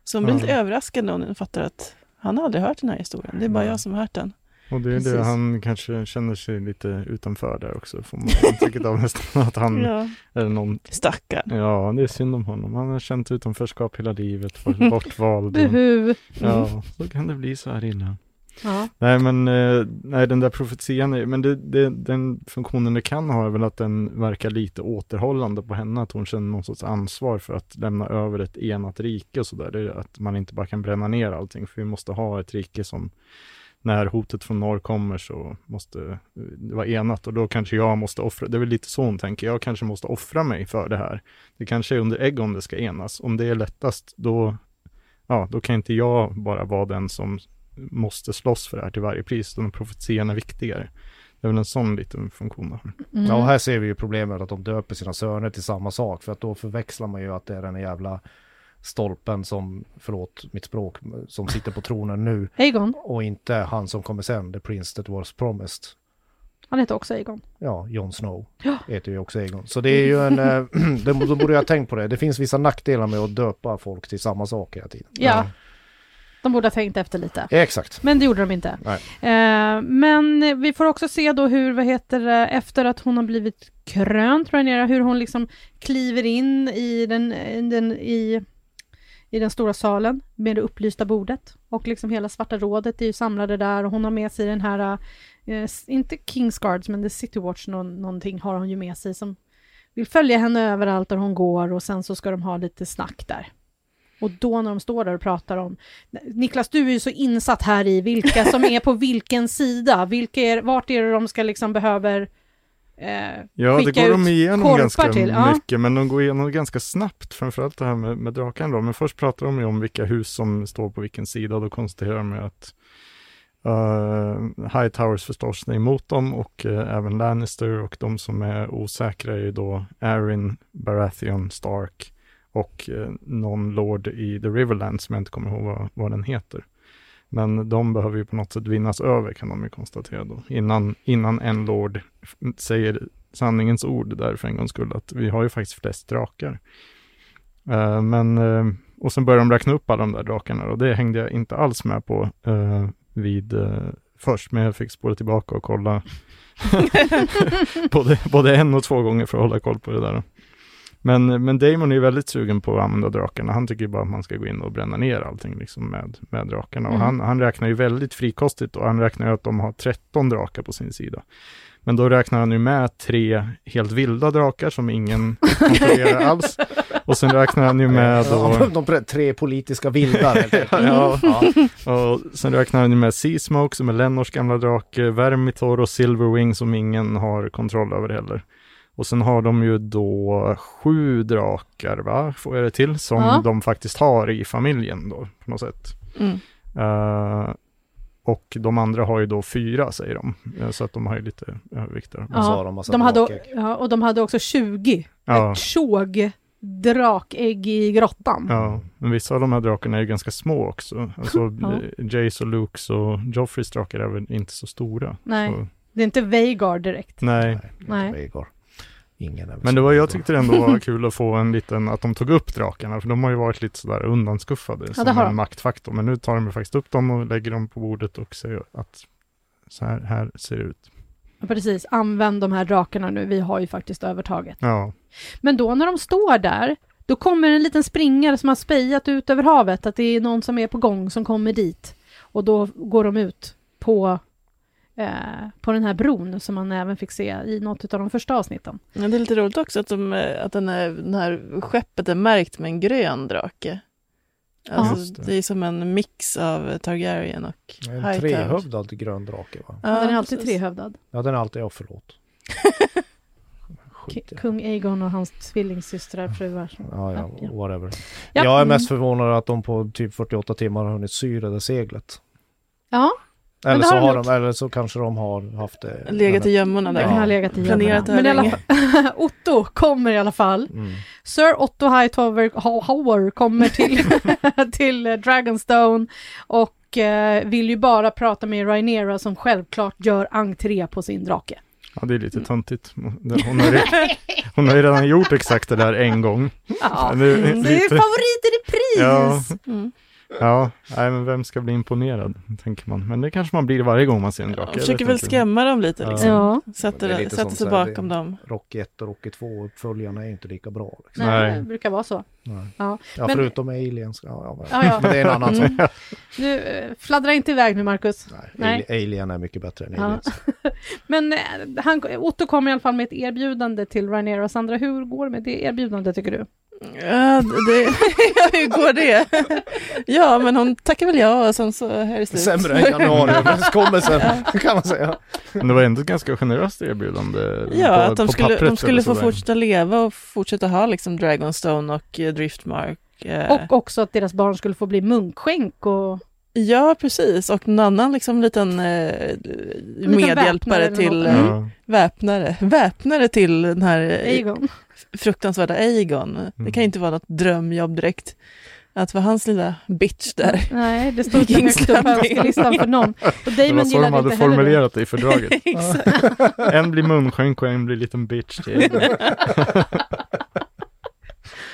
Så hon blir Ja. lite överraskad när hon fattar att han har aldrig hört den här historien. Det är bara Nej. jag som har hört den. Och det är Precis. det han kanske känner sig lite utanför där också, får man intrycket av nästan att han Ja. är någon, Stackarn. ja det är synd om honom. Han har känt utanförskap hela livet, varit bortvald. Buhu! ja, så kan det bli så här illa. Ja. Nej men, eh, nej den där profetian, är, men det, det, den funktionen det kan ha är väl att den verkar lite återhållande på henne, att hon känner någon sorts ansvar för att lämna över ett enat rike och sådär. Att man inte bara kan bränna ner allting, för vi måste ha ett rike som när hotet från norr kommer så måste det vara enat och då kanske jag måste offra, det är väl lite så hon tänker, jag kanske måste offra mig för det här. Det kanske är under Egon det ska enas, om det är lättast då, ja, då kan inte jag bara vara den som måste slåss för det här till varje pris, utan profetian är viktigare. Det är väl en sån liten funktion. Mm. Ja, och här ser vi ju problemet att de döper sina söner till samma sak för att då förväxlar man ju att det är den jävla stolpen som, förlåt mitt språk, som sitter på tronen nu Aegon, och inte han som kommer sen, the prince that was promised. han heter också Aegon. Ja, Jon Snow Ja. heter ju också Egon. Så det är ju en, eh, de, de borde ju ha tänkt på det. Det finns vissa nackdelar med att döpa folk till samma sak hela tiden. Ja. De borde ha tänkt efter lite. Exakt. Men det gjorde de inte. Nej. Eh, men vi får också se då hur, vad heter det, efter att hon har blivit krönt, Rhaenyra, hur hon liksom kliver in i den, i den, i, i den stora salen med det upplysta bordet. Och liksom hela Svarta rådet är ju samlade där och hon har med sig den här, eh, inte Kings Guards, men The City Watch nå- någonting har hon ju med sig som vill följa henne överallt där hon går och sen så ska de ha lite snack där. Och då när de står där och pratar om Niklas, du är ju så insatt här i vilka som är på vilken sida. Vilka är, vart är det de ska liksom behöver eh, Ja, det går de igenom ganska till? Ja. mycket, men de går igenom ganska snabbt, framförallt det här med, med draken då. Men först pratar de ju om vilka hus som står på vilken sida, och då konstaterar de ju att uh, High Towers förstås är emot dem och eh, även Lannister och de som är osäkra är ju då Arryn, Baratheon, Stark och uh, någon lord i The Riverland som jag inte kommer ihåg vad, vad den heter. Men de behöver ju på något sätt vinnas över kan de ju konstatera då, innan, innan en lord säger sanningens ord där för en gångs skull, att vi har ju faktiskt flest drakar. Eh, men, eh, och sen börjar de räkna upp alla de där drakarna och det hängde jag inte alls med på eh, vid först, men jag fick spåra tillbaka och kolla både, både en och två gånger för att hålla koll på det där. Men, men Damon är väldigt sugen på att använda drakarna. Han tycker bara att man ska gå in och bränna ner allting liksom med, med drakarna. Och Mm. han, han räknar ju väldigt frikostigt och han räknar ju att de har 13 drakar på sin sida. Men då räknar han ju med tre helt vilda drakar som ingen kontrollerar alls. Och sen räknar han ju med då... Ja, de tre politiska vildar. helt enkelt. Ja, ja. och sen räknar han ju med Seasmoke som är Lennors gamla drake, Vermithor och Silverwing som ingen har kontroll över heller. Och sen har de ju då sju drakar, va? Får jag det till? Som Ja. de faktiskt har i familjen då, på något sätt. Mm. Eh, och de andra har ju då fyra, säger de. Eh, så att de har ju lite övervikt där. Så har de de hade, ja, och de hade också 20 Ja. ett tjog drakägg i grottan. Ja, men vissa av de här drakarna är ju ganska små också. Alltså Ja. Jace och Lukes och Joffreys drakar är väl inte så stora. Nej. Så, Det är inte Veigar direkt. nej. Nej. inte Veigar. Ingen Men det var, jag tyckte det ändå var kul att få en liten, att de tog upp drakarna, för de har ju varit lite sådär undanskuffade som det har en de. maktfaktor. Men nu tar de faktiskt upp dem och lägger dem på bordet och säger att så här, här ser det ut. Ja, Precis, använd de här drakarna nu, vi har ju faktiskt övertaget. Ja, Men då när de står där, då kommer en liten springare som har spejat ut över havet, att det är någon som är på gång som kommer dit. Och då går de ut på, eh, på den här bron som man även fick se i något av de första avsnitten. Ja, det är lite roligt också att, de, eh, att den, här, den här skeppet är märkt med en grön drake. Alltså, Just det. det. är som en mix av Targaryen och En trehövdad grön drake va? Ja, den är alltid precis. trehövdad. Ja den är alltid, ja förlåt. Skit. Kung Aegon och hans tvillingsystrar, fruar. Ja, ja, Ja. whatever. Ja, Jag är mm. mest förvånad att de på typ 48 timmar har hunnit sy det där seglet. Ja, Eller så, har de har eller så kanske de har haft det. Legat i gömmorna där. kan ha legat i Planerat Men i här alla fall, Otto kommer i alla fall. Mm. Sir Otto Hightower Hauer kommer till, till eh, Dragonstone och eh, vill ju bara prata med Rhaenyra som självklart gör entré på sin drake. ja det är lite töntigt. Hon har, ju- hon har ju redan gjort exakt det där en gång. Ja, Det är det är lite- favorit i repris! Ja, Mm. Ja, nej men vem ska bli imponerad, tänker man. Men det kanske man blir varje gång man ser en drake. Jag försöker väl skrämma dem lite. Ja. Liksom. Ja, Sätter, Det lite sätter sig bakom det- dem. Rocky 1 och Rocky 2 uppföljarna är inte lika bra. Liksom. nej, Nej. det brukar vara så. Nej. Ja. Ja, Men- förutom aliens. Ja, ja, men, Ja, ja. men det är en annan sak. Mm. Nu, eh, fladdra inte iväg nu Marcus. Nej, Nej. ali- Alien är mycket bättre än Ja. aliens. Men eh, han, Otto kommer i alla fall med ett erbjudande till Rhaenyra. Sandra, hur går det med det erbjudandet tycker du? Ja, det, hur går det? Ja, men hon tackar väl ja och sen så här är slut. Sämre än januariöverenskommelsen kan man säga. Men det var ändå ett ganska generöst erbjudande. Ja, på, att de skulle, pappret de skulle få sådär. fortsätta leva och fortsätta ha liksom Dragonstone och eh, Driftmark. eh. Och också att deras barn skulle få bli munkskänk och... Ja, precis. Och en annan liksom liten eh, väpnare medhjälpare eller till något. eh, Ja. väpnare. Väpnare till den här eh, Aegon. fruktansvärda Aegon. Det Mm. kan ju inte vara något drömjobb direkt. Att vara hans lilla bitch där. Nej, det står inte högt upp på önskelistan för någon. Och Det var Damon så de hade det. formulerat det i fördraget. En blir munskänk och en blir liten bitch. till Egon.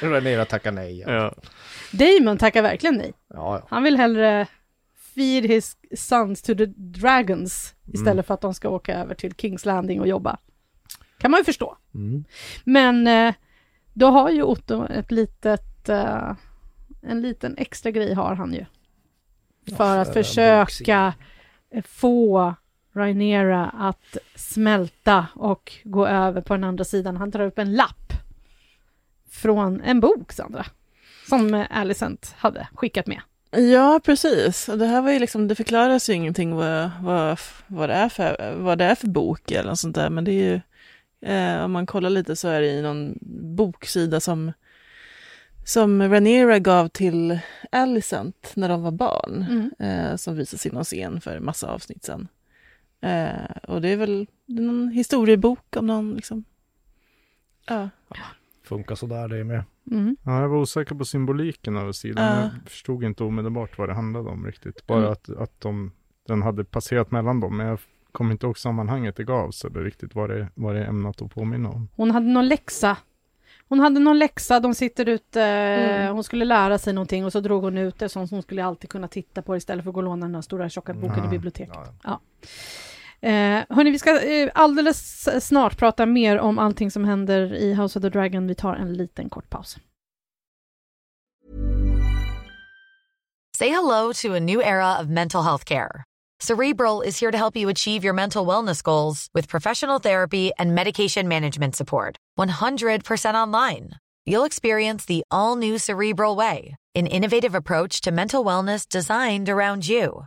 Rhaenyra tackar nej. Ja. ja. Damon tackar verkligen nej. Ja, ja. Han vill hellre feed his sons to the dragons istället Mm. för att de ska åka över till Kings Landing och jobba. Kan man ju förstå. Mm. Men eh, då har ju Otto ett litet, eh, en liten extra grej har han ju. För Ja, att för försöka få Rhaenyra att smälta och gå över på den andra sidan. Han tar upp en lapp från en bok, Sandra, som Alicent hade skickat med. Ja, precis. Och det här var ju liksom, det förklaras ju ingenting vad, vad, vad, det är för, vad det är för bok eller något sånt där, men det är ju, eh, om man kollar lite så är det i någon boksida som, som Rhaenyra gav till Alicent när de var barn, Mm. eh, som visas i någon scen för massa avsnitt sedan. Eh, och det är väl någon historiebok om någon liksom, ja. Funkar sådär det med. Mm. Ja, jag var osäker på symboliken över sidan. Ja. Jag förstod inte omedelbart vad det handlade om riktigt. Bara Mm. att, att de, den hade passerat mellan dem. Men jag kom inte ihåg sammanhanget det gavs eller riktigt vad det, vad det är ämnat att påminna om. Hon hade någon läxa. Hon hade någon läxa, de sitter ute, Mm. hon skulle lära sig någonting och så drog hon ut det som hon skulle alltid kunna titta på istället för att gå och låna den här stora tjocka boken i Ja. biblioteket. Ja. Eh, hörni, vi ska eh, alldeles snart prata mer om allting som händer i House of the Dragon. Vi tar en liten kort paus. Say hello to a new era of mental health care. Cerebral is here to help you achieve your mental wellness goals with professional therapy and medication management support. 100% online. You'll experience the all new Cerebral Way, an innovative approach to mental wellness designed around you.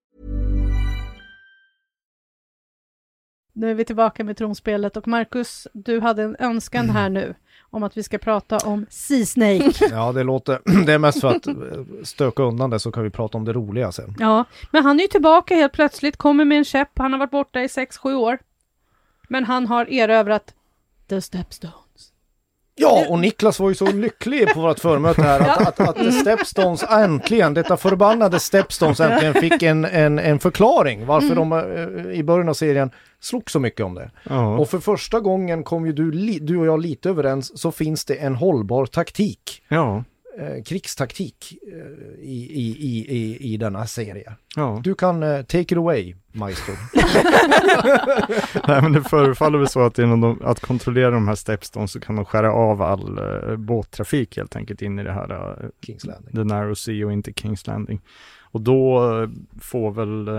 Nu är vi tillbaka med tronspelet och Marcus, du hade en önskan här nu om att vi ska prata om Sea Snake. Ja, det låter... Det är mest för att eh, stöka undan det så kan vi prata om det roliga sen. Ja, men han är ju tillbaka helt plötsligt, kommer med en käpp. Han har varit borta i 6-7 år. Men han har erövrat The Stepstones. Ja, och Niklas var ju så lycklig på vårt förmöte här att, att, att Stepstones äntligen, detta förbannade Stepstones äntligen fick en, en, en förklaring varför de eh, i början av serien slog så mycket om det. Ja, Och för första gången kom ju du, du och jag lite överens så finns det en hållbar taktik, ja, eh, krigstaktik eh, i, i, i, i, i denna serie. ja. Du kan eh, take it away, maestro. Nej men det förefaller väl så att genom de, att kontrollera de här stepstones så kan de skära av all uh, båttrafik helt enkelt in i det här uh, Kings Landing. The Narrow Sea och inte Kings Landing. Och då eh, får väl,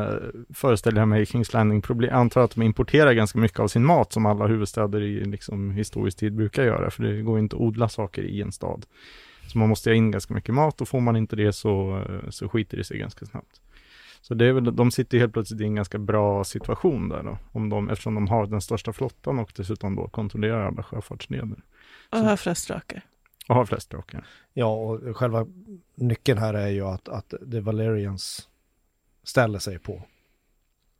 föreställer jag mig, Kings Landing problem. Antar att de importerar ganska mycket av sin mat som alla huvudstäder i liksom, historisk tid brukar göra. För det går inte att odla saker i en stad. Så man måste ha in ganska mycket mat och får man inte det så, eh, så skiter det sig ganska snabbt. Så det är väl, de sitter helt plötsligt i en ganska bra situation där då, om de, eftersom de har den största flottan och dessutom då kontrollerar alla sjöfartsleder. Och har flest drakar. Och har flest drakar. Ja, och själva nyckeln här är ju att, att The Valerians ställer sig på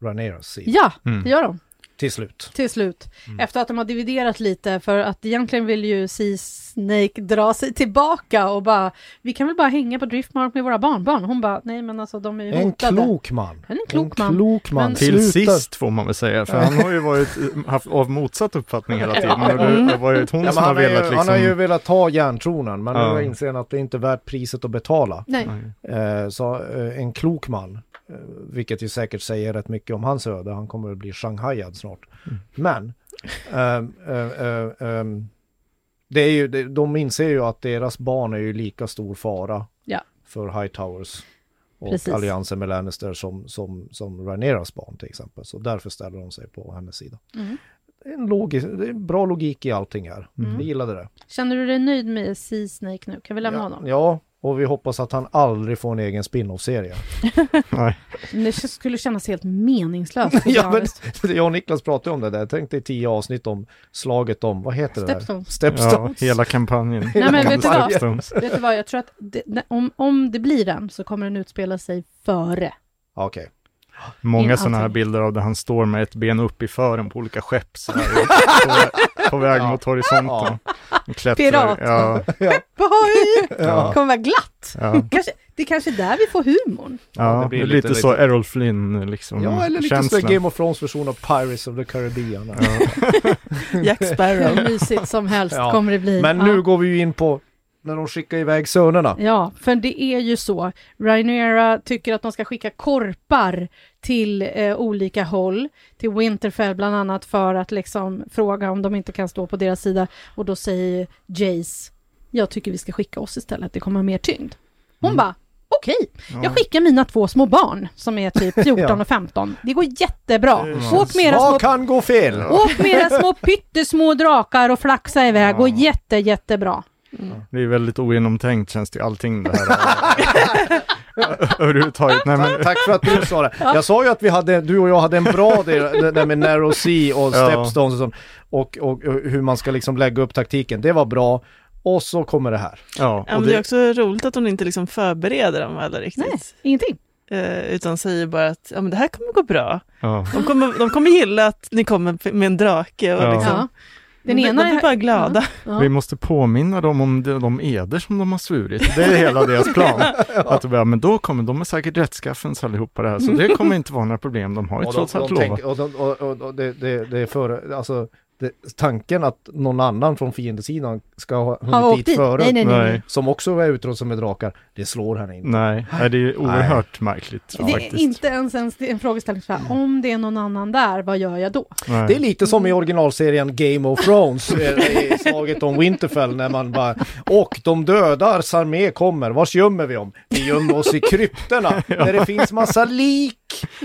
Rhaenyras sida Ja, Mm. det gör de. Till slut. Till slut. Mm. Efter att de har dividerat lite, för att egentligen vill ju Sea Snake dra sig tillbaka och bara, vi kan väl bara hänga på Driftmark med våra barnbarn. Hon bara, nej men alltså de är ju En hotade. klok man. En klok man. klok man. Men- Till Sluta- sist får man väl säga, för han har ju varit, haft av motsatt uppfattning hela tiden. Ja. Det har varit hon Ja, som har han, har velat ju, liksom... han har ju velat ta järntronen men Ja. nu inser han att det inte är värt priset att betala. Nej. Eh, så eh, en klok man, vilket ju säkert säger rätt mycket om hans öde, han kommer att bli shanghajad snart. Mm. Men, ehm, ehm, ehm, det är ju, det, de inser ju att deras barn är ju lika stor fara Ja. för Hightowers och Precis. alliansen med Lannister som, som, som Rhaenyras barn till exempel. Så därför ställer de sig på hennes sida. Mm. Det är en, logis, det är en bra logik i allting här. Mm. Vi gillade det. Känner du dig nöjd med Sea Snake nu? Kan vi lämna ja, honom? Ja, Och vi hoppas att han aldrig får en egen spin-off-serie. Nej. Det skulle kännas helt meningslöst. ja, men, jag och Niklas pratade om det där. Tänk dig tio avsnitt om slaget om, vad heter det där? Stepstones. Ja, hela kampanjen. Nej, men vet du vad? Vet du vad, jag tror att det, det- om, om det blir den så kommer den utspela sig före. Okej. Många sådana här bilder av där han står med ett ben upp i fören på olika skepp så här, på, på väg Ja. mot horisonten. Och Klättrar. Pirat. Ja, Boy! Ja. Kommer vara glatt. ja, Kanske, det är kanske är där vi får humorn. Ja, det blir lite- lite, så Errol Flynn liksom. Ja, eller lite känslan. som Game of Thrones version av Pirates of the Caribbean. Jack Sparrow. Hur mysigt som helst Ja. kommer det bli. Men Ja. nu går vi ju in på när de skickar iväg sönerna. Ja, för det är ju så. Rhaenyra tycker att de ska skicka korpar till eh, olika håll, till Winterfell bland annat för att liksom fråga om de inte kan stå på deras sida. Och då säger Jace, jag tycker vi ska skicka oss istället, det kommer ha mer tyngd. Hon bara, okej, Ja. jag skickar mina två små barn som är typ 14 Ja. och 15. Det går jättebra. Ja. Åk med era små Vad kan gå fel? Åk med era små pyttesmå drakar och flaxa iväg. Går jätte, jättebra. Det är väldigt ogenomtänkt känns det allting det här. Överhuvudtaget. Nej, men, Tack för att du sa det. Jag sa ju att vi hade, du och jag hade en bra del, det där med Narrow Sea och. Stepstones och, sånt, och, och, och hur man ska liksom lägga upp taktiken. Det var bra. Och så kommer det här. ja, Ja, men det är det, också roligt att hon inte liksom förbereder dem eller riktigt. Nej, ingenting. Eh, utan säger bara att ja, men det här kommer gå bra. ja. De kommer, de kommer gilla att ni kommer med en drake. Och Ja. liksom, Ja. Den de, ena de blir är- bara glada. Ja. Vi måste påminna dem om de, de eder som de har svurit. Det är hela deras plan. Att ja, men då kommer de är säkert rättskaffens allihopa det här, så det kommer inte vara några problem. De har ju trots de, allt de lovat. och, de, och, och, och det, det, det är för, alltså, det, tanken att någon annan från fiendesidan ska ha hunnit dit dit? före, Nej, nej, nej. nej. Nej. som också är utrustad med drakar, det slår henne inte. Nej, nej, det är oerhört märkligt Det är faktiskt. inte ens en, en frågeställning så här, om det är någon annan där, vad gör jag då? Nej. Det är lite som i originalserien Game of Thrones, eh, i slaget om Winterfell, när man bara Och de dödars armé kommer, vars gömmer vi dem? Vi gömmer oss i krypterna, där det finns massa lik!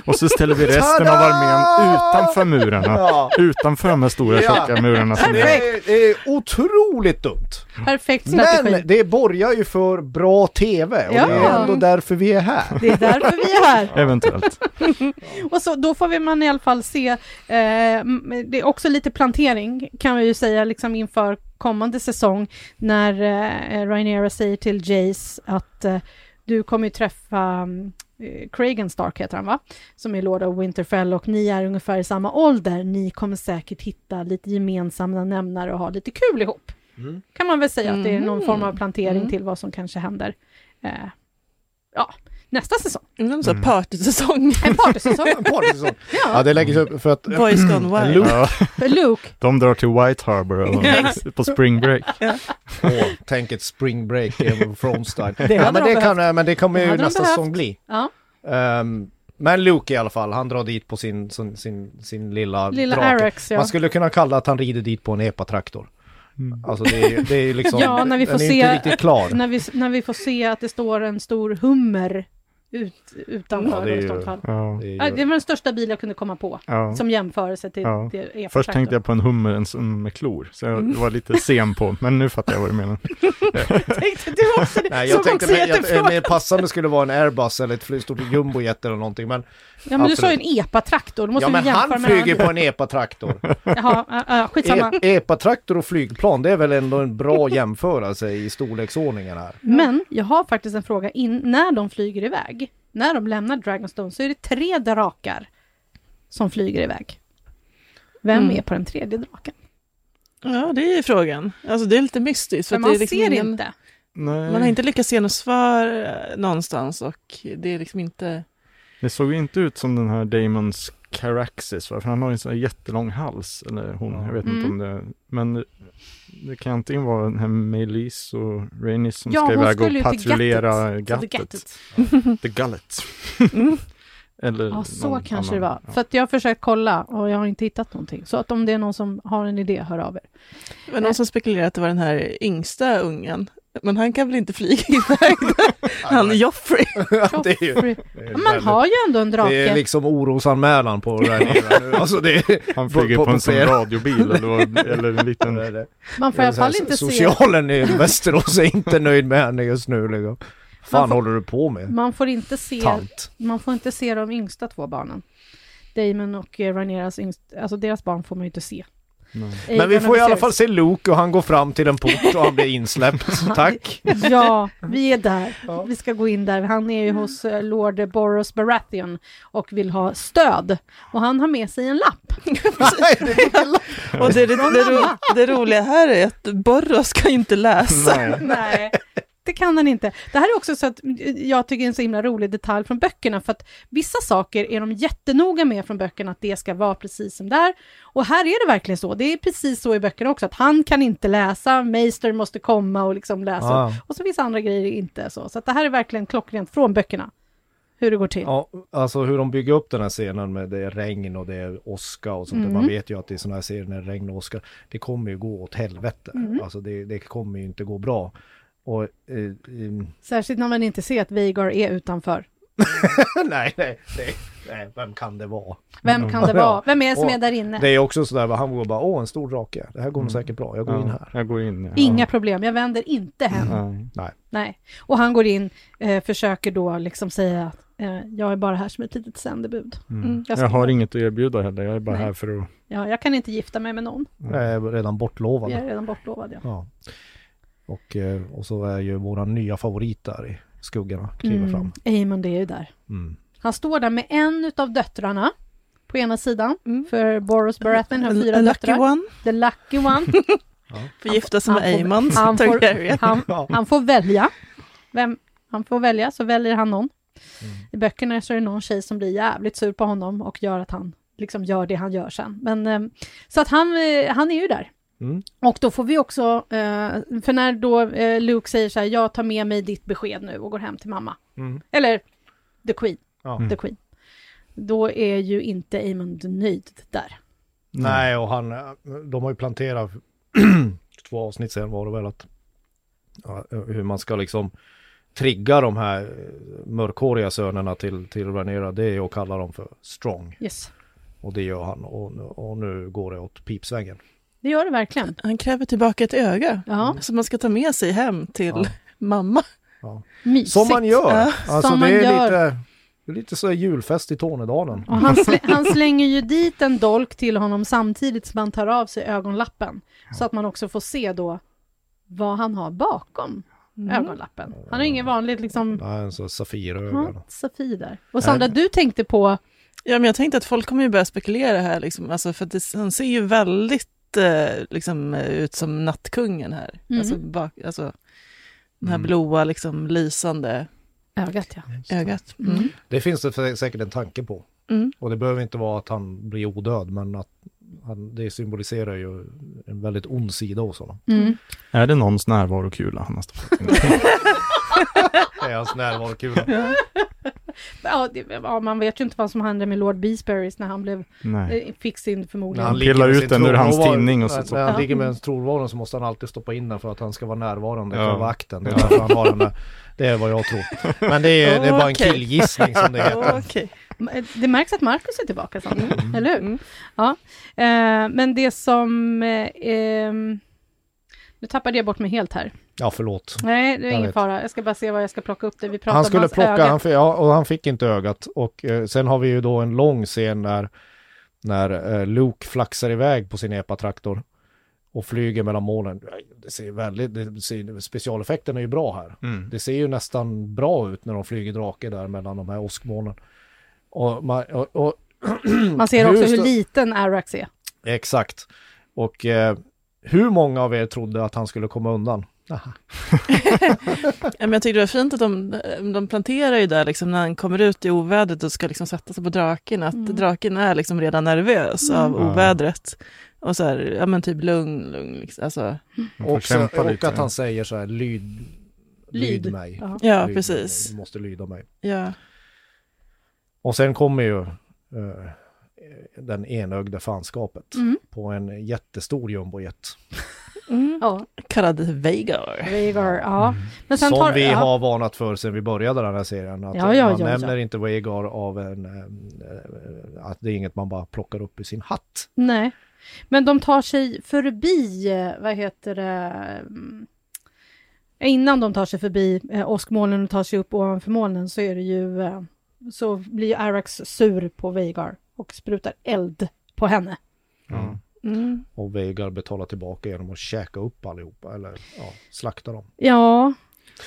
Och så ställer vi resten av armén utanför murarna. Ja. Utanför de här stora Ja. tjocka murarna. Som Det är. är, det är otroligt dumt! Perfekt strategi. Men det borgar ju för bra TV och det är Ja. ändå därför vi är här. Det är därför vi är här. Eventuellt. Och så, då får vi man i alla fall se, eh, det är också lite plantering kan vi ju säga liksom inför kommande säsong när eh, Rhaenyra säger till Jace att eh, du kommer ju träffa mm, Cragen Stark heter han va? Som är Lord of Winterfell och ni är ungefär i samma ålder. Ni kommer säkert hitta lite gemensamma nämnare och ha lite kul ihop. Mm. Kan man väl säga att det är någon Mhm. form av plantering Mm. till vad som kanske händer. Eh, ja, nästa säsong. Mm, Mm. partysäsong. En partysäsong. Partysäsong. Ja, ja, det läggs upp för att Boys gone wild. Luke. Ja, för Luke. de drar till White Harbor på spring break. Åh, tänk ett spring break Thrones style. Det ja, men de det, kan, men det kommer ju nästa behövt. säsong bli. Ja. Ehm, men Luke i alla fall, han drar dit på sin, sin, sin, sin lilla, Lilla drake. Arax, ja. Man skulle kunna kalla att han rider dit på en epatraktor. Mm. Alltså det är det är liksom, Ja, när vi får den är se- inte riktigt klar. När vi, när vi får se att det står en stor hummer ut, utanför. Ja, det är i ju- sånt fall. Ja, Det är ju- Ja, det var den största bil jag kunde komma på, ja. som jämförelse till, Ja. till epatraktorn. Först tänkte jag på en hummer med klor, så jag var lite sen på, men nu fattar jag vad du menar. Tänkte du också det? Nej, jag tänkte också mer, jag, jättefrågan. mer passande skulle vara en Airbus eller ett stort jumbojet eller någonting. Men, Ja, men du sa ju absolut. en epatraktor, då måste ja, vi men han flyger på en epatraktor. Jaha, ja, ja, skitsamma. E- epatraktor och flygplan, det är väl ändå en bra jämförelse i storleksordningen här. Men jag har faktiskt en fråga. In, när de flyger iväg, när de lämnar Dragonstone, så är det tre drakar som flyger iväg. Vem Mm. är på den tredje draken? Ja, det är ju frågan. Alltså det är lite mystiskt. För det man är liksom ser ingen, inte. Nej, Man har inte lyckats se något svar eh, någonstans och det är liksom inte... det såg ju inte ut som den här Damons Caraxes, va? för han har ju en sån här jättelång hals, eller hon, jag vet inte Mm. om det, men det, det kan antingen vara den här Melis och Rainis som Ja, ska iväg och patrullera gattet. gattet. Gattet. The Gullet. Mm. Eller Ja, så kanske annan, det var. ja. För att jag har försökt kolla och jag har inte hittat någonting. Så att om det är någon som har en idé, hör av er. Det var någon som spekulerade att det var den här yngsta ungen Men han kan väl inte flyga iväg? han är Joffrey. det är ju, det är Man väldigt- har ju ändå en Det är drake. liksom orosanmälan på nu. Alltså det är... Han flyger På- på, på en sån radiobil eller, vad- eller en liten... Man får i alla fall inte se... Socialen i Västerås är inte nöjd med henne just nu. Liksom. Fan Man får- håller du på med? Man får inte se, Tant. man får inte se de yngsta två barnen. Damon och eh, Rhaenyras yngsta, alltså deras barn får man ju inte se. Nej. Men vi får i alla fall se Luke och han går fram till en port och han blir insläppt. Tack! Ja, vi är där. Ja. Vi ska gå in där. Han är ju hos eh, Lord Boros Baratheon och vill ha stöd. Och han har med sig en lapp. Och det, det, det, ro, det roliga här är att Borros kan ju inte läsa. Nej. Nej, det kan han inte. Det här är också så att jag tycker är en så himla rolig detalj från böckerna, för att vissa saker är de jättenoga med från böckerna, att det ska vara precis som där. Och här är det verkligen så. Det är precis så i böckerna också, att han kan inte läsa, Meister måste komma och liksom läsa. Ah. Och så vissa andra grejer inte så. Så det här är verkligen klockrent från böckerna, hur det går till. Ja, alltså hur de bygger upp den här scenen med det är regn och det är åska och sånt. Mm. Man vet ju att i sådana här det är regn och åska, det kommer ju gå åt helvete. Mm. Alltså det, det kommer ju inte gå bra. Och, eh, eh, Särskilt när man inte ser att Veigar är utanför. nej, nej, nej, nej, vem kan det vara? Vem kan det vara? Vem är det som Och är där inne? Det är också sådär, han går bara, åh en stor drake, det här går nog Mm. säkert bra, jag går in Ja, här. Jag går in. Ja. Inga problem, jag vänder inte hem. Nej. Nej. Och han går in, eh, försöker då liksom säga att eh, jag är bara här som ett litet sändebud. Mm. Mm, jag jag, har inget att erbjuda heller, jag är bara Nej. här för att... Ja, jag kan inte gifta mig med någon. Jag är redan bortlovad. Jag är redan bortlovad. Ja. Ja. Och, eh, och så är ju våran nya favorit där i skuggorna, kliver Mm, fram. Aemond är ju där. Mm. Han står där med en utav döttrarna på ena sidan. Mm. För Boros Baratheon har fyra döttrar. one. The lucky one. Får gifta sig med han får- Aemon han får-. Han, Ja. han får välja. Vem han får välja, så väljer han någon. Mm. I böckerna så är det någon tjej som blir jävligt sur på honom och gör att han liksom gör det han gör sen. Men, eh, så att han, eh, han är ju där. Mm. Och då får vi också, eh, för när då eh, Luke säger så här, jag tar med mig ditt besked nu och går hem till mamma. Mm. Eller the Queen, Ja. The Queen. Då är ju inte Aemond nöjd där. Nej, och han, de har ju planterat två avsnitt sen var det väl att ja, hur man ska liksom trigga de här eh, mörkhåriga sönerna till, till Rhaenyra, det är att kalla dem för strong. Yes. Och det gör han och, nu- och nu går det åt pipsvängen. Det gör det verkligen. Han kräver tillbaka ett öga Ja, som man ska ta med sig hem till Ja. mamma. mysigt. Som man gör! Ja, alltså som det är gör. lite, det är lite så julfest i Tornedalen. Och han, slä, han slänger ju dit en dolk till honom samtidigt som han tar av sig ögonlappen. Så att man också får se då vad han har bakom Mm. ögonlappen. Han har ingen vanligt liksom Nej, en sån safirögon. ja, Safir där. Och Sandra, du tänkte på, Ja, men jag tänkte att folk kommer ju börja spekulera här, liksom, alltså, för det, han ser ju väldigt liksom, eh, ut som nattkungen här. Mm. Alltså, bak, alltså, den här Mm. blåa, liksom, lysande ögat ja. ögat. Mm. Det finns det sä- säkert en tanke på. Mm. Och det behöver inte vara att han blir odöd, men att han, det symboliserar ju en väldigt ond sida hos honom. Mm. Är det någons närvarokula han har stoppat in? Det är hans närvarokula. Ja, det, ja, man vet ju inte vad som hände med Lord Beesberries när han blev, Nej. eh, fick sin När förmodligen. han Pillar ut den ur hans tinning och så- När, när han Ja. ligger med en tronvaro så måste han alltid stoppa in den för att han ska vara närvarande Ja. själva akten. Det är, Ja. därför han har den där. det är vad jag tror. Men det är, det är bara en killgissning som det heter. Okej. Det märks att Markus är tillbaka, Sandra. Mm. eller hur? Mm. Ja. Eh, men det som... Eh, ehm, nu tappade jag bort mig helt här. Ja, förlåt. Nej, det är Jag ingen vet. fara. Jag ska bara se vad jag ska plocka upp det. Vi pratar Han om skulle hans plocka, öga. han, fick- ja, och han fick inte ögat. Och eh, sen har vi ju då en lång scen när, när eh, Luke flaxar iväg på sin epatraktor och flyger mellan molnen. Det ser väldigt, det ser, specialeffekten är ju bra här. Mm. Det ser ju nästan bra ut när de flyger drake där mellan de här åskmolnen. Och, man, och, och Man ser också hur liten Arax är. Exakt. Och eh, hur många av er trodde att han skulle komma undan? Ja, men jag tyckte det var fint att de, de planterar ju där liksom, när han kommer ut i ovädret och ska liksom sätta sig på draken, att Mm. draken är liksom redan nervös av Mm. ovädret. Och så här, ja men typ lugn, lugn liksom. Alltså, får Och, så, och att han säger så här, lyd, lyd, Lyd. mig. Ja. ja, Lyd precis. Mig. Du måste lyda mig. Ja. Och sen kommer ju eh, den enögde fanskapet Mm. på en jättestor jumbojet. Mm. Ja, Kallad Veigar. Vhagar, ja. Men sen Som tar, vi ja. har varnat för sedan vi började den här serien. Att Ja, ja, man ja, nämner ja. inte Vhagar av en... eh, att det är inget man bara plockar upp i sin hatt. Nej, men de tar sig förbi, eh, vad heter det, mm, innan de tar sig förbi eh, åskmolnen och tar sig upp ovanför molnen så är det ju, eh, så blir ju Arax sur på Veigar och sprutar eld på henne. Ja. Mm. Och Vhagar betalar tillbaka genom att käka upp allihopa. Eller ja, slakta dem. Ja,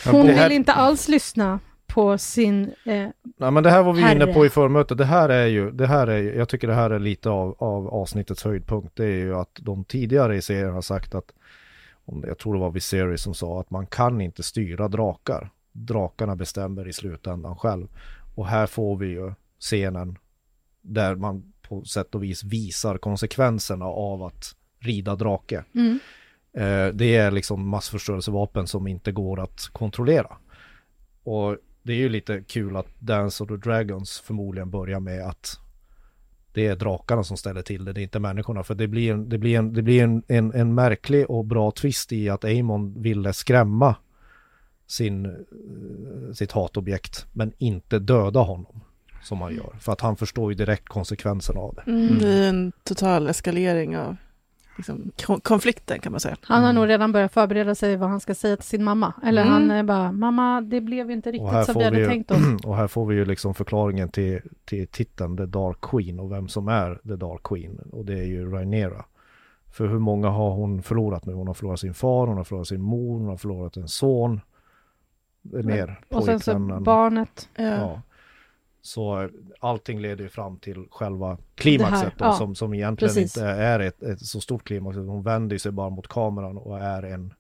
hon här- vill inte alls lyssna på sin, eh, Nej men det här var vi Herre. inne på i förmötet. Det här är ju, det här är jag tycker det här är lite av, av avsnittets höjdpunkt. Det är ju att de tidigare i serien har sagt att, om jag tror det var Viserys som sa att man kan inte styra drakar. Drakarna bestämmer i slutändan själv. Och här får vi ju scenen där man på sätt och vis visar konsekvenserna av att rida drake. mm, Eh, det är liksom massförstörelsevapen som inte går att kontrollera. Och det är ju lite kul att Dance of the Dragons förmodligen börjar med att det är drakarna som ställer till det, det är inte människorna. För det blir en, det blir en, det blir en, en, en märklig och bra twist i att Aemon ville skrämma sin, eh, sitt hatobjekt, men inte döda honom som han gör. För att han förstår ju direkt konsekvenserna av det. Mm. Det är en total eskalering av liksom, ko- konflikten kan man säga. han har Mm. nog redan börjat förbereda sig vad han ska säga till sin mamma. Eller Mm. han är bara, mamma det blev inte riktigt som vi hade vi ju- tänkt oss. Och här får vi ju liksom förklaringen till, till titeln The Dark Queen och vem som är The Dark Queen. Och det är ju Rhaenyra. För hur många har hon förlorat nu? Hon har förlorat sin far, hon har förlorat sin mor, hon har förlorat en son. Det är mer Och sen så barnet. Ja. Ja. Så allting leder ju fram till själva klimaxet då, ja. som, som egentligen Precis. inte är ett, ett så stort klimax. Hon vänder sig bara mot kameran och är en...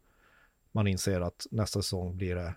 Man inser att nästa säsong blir det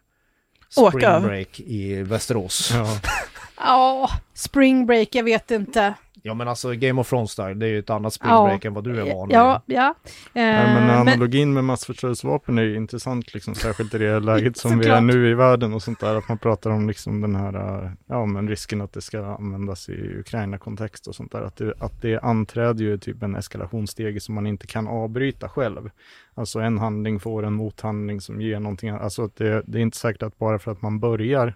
Spring. Break i Västerås. Ja. Ja, spring break, jag vet inte. Ja men alltså Game of Thrones style, det är ju ett annat spring Ja. än vad du är van vid. Ja, ja. Eh, Ja, men men, analogin med massförstörelsevapen är ju intressant, liksom, särskilt i det läget som vi är nu i världen och sånt där, att man pratar om liksom den här, äh, ja men risken att det ska användas i Ukraina-kontext och sånt där, att det, att det anträder ju typ en eskalationssteg som man inte kan avbryta själv. Alltså en handling får en mothandling som ger någonting, alltså att det, det är inte säkert att bara för att man börjar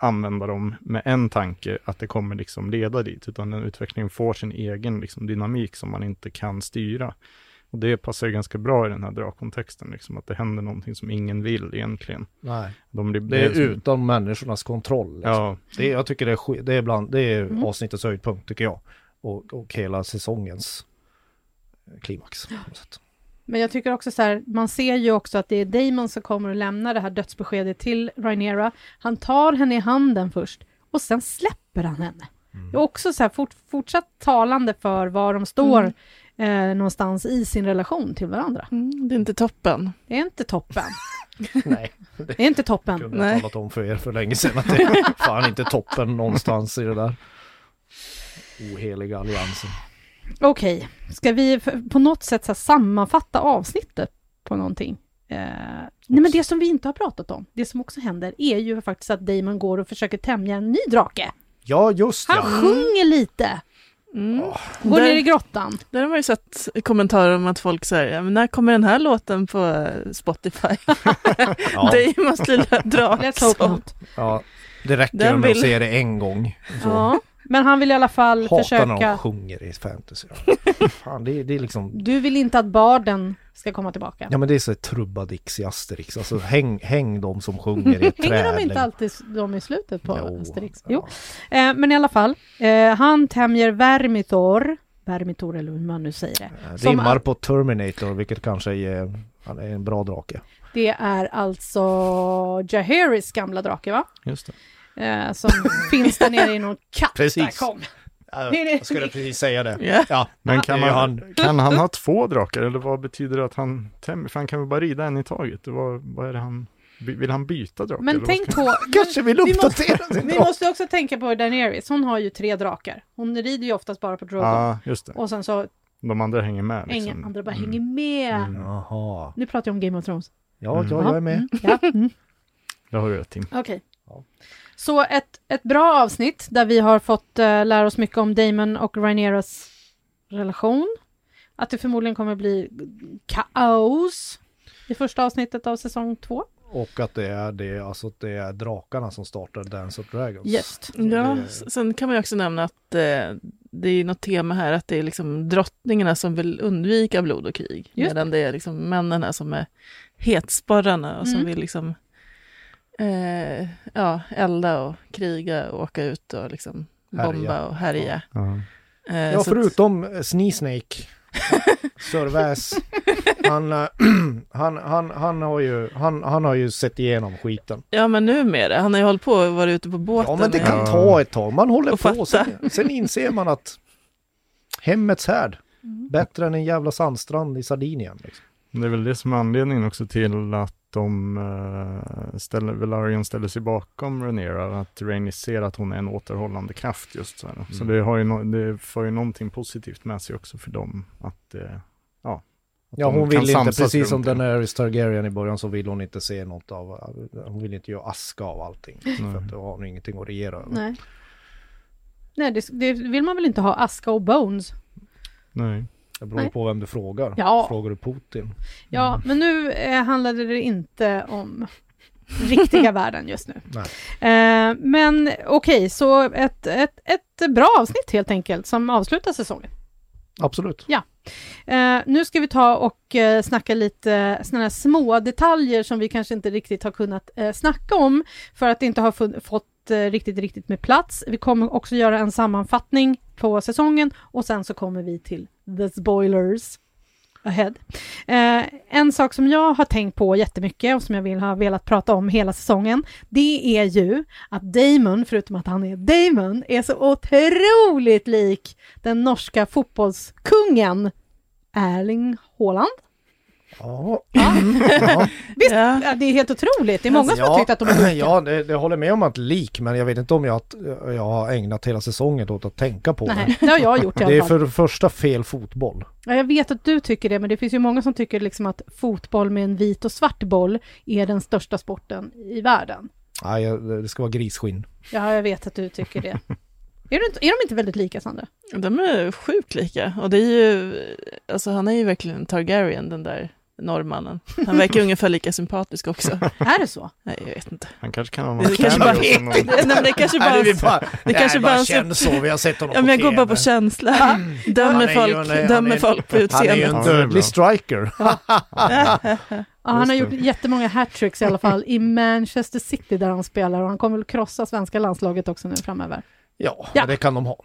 använda dem med en tanke att det kommer liksom leda dit, utan den utvecklingen får sin egen liksom dynamik som man inte kan styra. Och det passar ju ganska bra i den här drakkontexten, liksom, att det händer någonting som ingen vill egentligen. Nej, De blir, det är som- utan människornas kontroll. Liksom. Ja, Det är, jag tycker det är, det är, bland, det är Mm. avsnittets höjdpunkt tycker jag. Och, och hela säsongens eh, klimax. på något sätt. Men jag tycker också så här, man ser ju också att det är Damon som kommer att lämna det här dödsbeskedet till Rhaenyra. Han tar henne i handen först och sen släpper han henne. Mm. Det är också så här fort, fortsatt talande för var de står Mm. eh, någonstans i sin relation till varandra. Mm, det är inte toppen. Det är inte toppen. Nej, Det är inte toppen. kunde jag Nej. talat om för er för länge sedan att det är fan inte toppen någonstans i det där oheliga alliansen. Okej, ska vi på något sätt så sammanfatta avsnittet på någonting? Eh, nej men det som vi inte har pratat om, det som också händer, är ju faktiskt att Damon går och försöker tämja en ny drake. Ja, just Han ja. sjunger lite, Mm. går ner i grottan. där har man ju sett kommentarer om att folk säger, när kommer den här låten på Spotify? Ja, Damons lilla Let's hope draksång. not. ja, det räcker Den med att vill- se det en gång. Så. Ja, men han vill i alla fall Hatar när försöka... de sjunger i fantasy. Fan, det, är- det är liksom Du vill inte att barden ska komma tillbaka? Ja men det är så trubbadix i Asterix, alltså häng, häng de som sjunger i ett träd. Hänger de inte alltid de i slutet på Jo, Asterix? ja. Jo. Eh, men i alla fall, eh, han tämjer Vermithor, Vermithor eller hur man nu säger det. Eh, Som Rimmar all- på Terminator, vilket kanske är, han är en bra drake. Det är alltså Jaharis gamla drake va? just det. Eh, som finns där nere i någon katt. Precis. Där kom. Ja, Nej, nej. Jag skulle precis säga det. Ja. Ja, Men kan är han, kan han ha två drakar eller vad betyder det att han tämjer? För han kan väl bara rida en i taget? Var, vad är det han, vill han byta drake? Men vad tänk på... Kanske vill vi måste- uppdatera Vi måste också tänka på Daenerys, hon har ju tre drakar. Hon rider ju oftast bara på Drogon. Ja, just det. Och sen så, De andra hänger med liksom. ingen andra bara Mm. hänger med. Mm. Jaha. Nu pratar jag om Game of Thrones. Ja, Mm. ja, jag är med. Mm, ja, mm. Det har du rätt Tim. Okej. Ja. Så ett, ett bra avsnitt där vi har fått eh, lära oss mycket om Damon och Rhaenyras relation. Att det förmodligen kommer bli kaos i första avsnittet av säsong två. Och att det är det, alltså att det är drakarna som startar Dance of Dragons. Just. Ja, Det- sen kan man ju också nämna att eh, det är något tema här att det är liksom drottningarna som vill undvika blod och krig. Just medan det är liksom männen här som är hetsporrarna och som Mm. vill liksom eh, ja, elda och kriga och åka ut och liksom Härja. bomba och härja. Ja. Eh, Ja, så att- förutom eh, Sneesnake. Sörväs. Han, eh, han, han, han, har ju, han, han har ju sett igenom skiten. Ja, men numera. Han har ju hållit på och varit ute på båten. Ja, men det kan Ja. ta ett tag. Man håller på. Sen, sen inser man att hemmets härd. Bättre än en jävla sandstrand i Sardinien. Liksom. Det är väl det som är anledningen också till att de uh, ställer, Velaryon ställer sig bakom Rhaenyra, att Rhaenys ser att hon är en återhållande kraft just så här. Så Mm. det, har ju no, det får ju någonting positivt med sig också för dem, att, eh, ja. att Ja, hon vill inte, precis som det. Daenerys Targaryen i början så vill hon inte se något av, hon vill inte göra aska av allting. Nej. För att då har hon ingenting att regera över. Nej. Nej, det, det vill man väl inte ha aska och bones. Nej. Det beror Nej. på vem du frågar. Ja. Frågar du Putin? Ja, men nu eh, handlade det inte om riktiga världen just nu. Eh, men okej, så ett, ett, ett bra avsnitt helt enkelt som avslutar säsongen. Absolut. Eh, nu ska vi ta och eh, snacka lite sådana här små detaljer som vi kanske inte riktigt har kunnat eh, snacka om för att det inte har fått eh, riktigt, riktigt med plats. Vi kommer också göra en sammanfattning på säsongen och sen så kommer vi till the spoilers ahead. Eh, en sak som jag har tänkt på jättemycket och som jag vill ha velat prata om hela säsongen, det är ju att Damon, förutom att han är Damon, är så otroligt lik den norska fotbollskungen Erling Haaland. Ja. Ja. ja. Visst, Ja. ja, det är helt otroligt. Det är många som har Ja, tyckt att de är lika. Ja, det, det håller med om att lik, men jag vet inte om jag, jag har ägnat hela säsongen åt att tänka på Nej, det. det har jag gjort i Det alla är fall. för det första fel fotboll. Ja, jag vet att du tycker det, men det finns ju många som tycker liksom att fotboll med en vit och svart boll är den största sporten i världen. Nej, jag- det ska vara grisskinn. Ja, jag vet att du tycker det. Är, inte, är de inte väldigt lika, Sandra? De är sjukt lika. Och det är ju, alltså han är ju verkligen Targaryen, den där norrmannen. Han verkar ungefär lika sympatisk också. Är det så? Nej, jag vet inte. Han kanske kan ha Det någon kanske bara- som någon- Nej, men det kanske bara... Nej, det, bara, det kanske bara bara en- känns så, vi har sett honom Ja, men jag går bara på känsla. Han Dömer folk, en- dömer är- folk på Han är ju utseendet. en det dödlig striker. Ja, han har gjort det. jättemånga hattricks i alla fall i Manchester City där han spelar och han kommer väl krossa svenska landslaget också nu framöver. Ja, Ja. det kan de ha.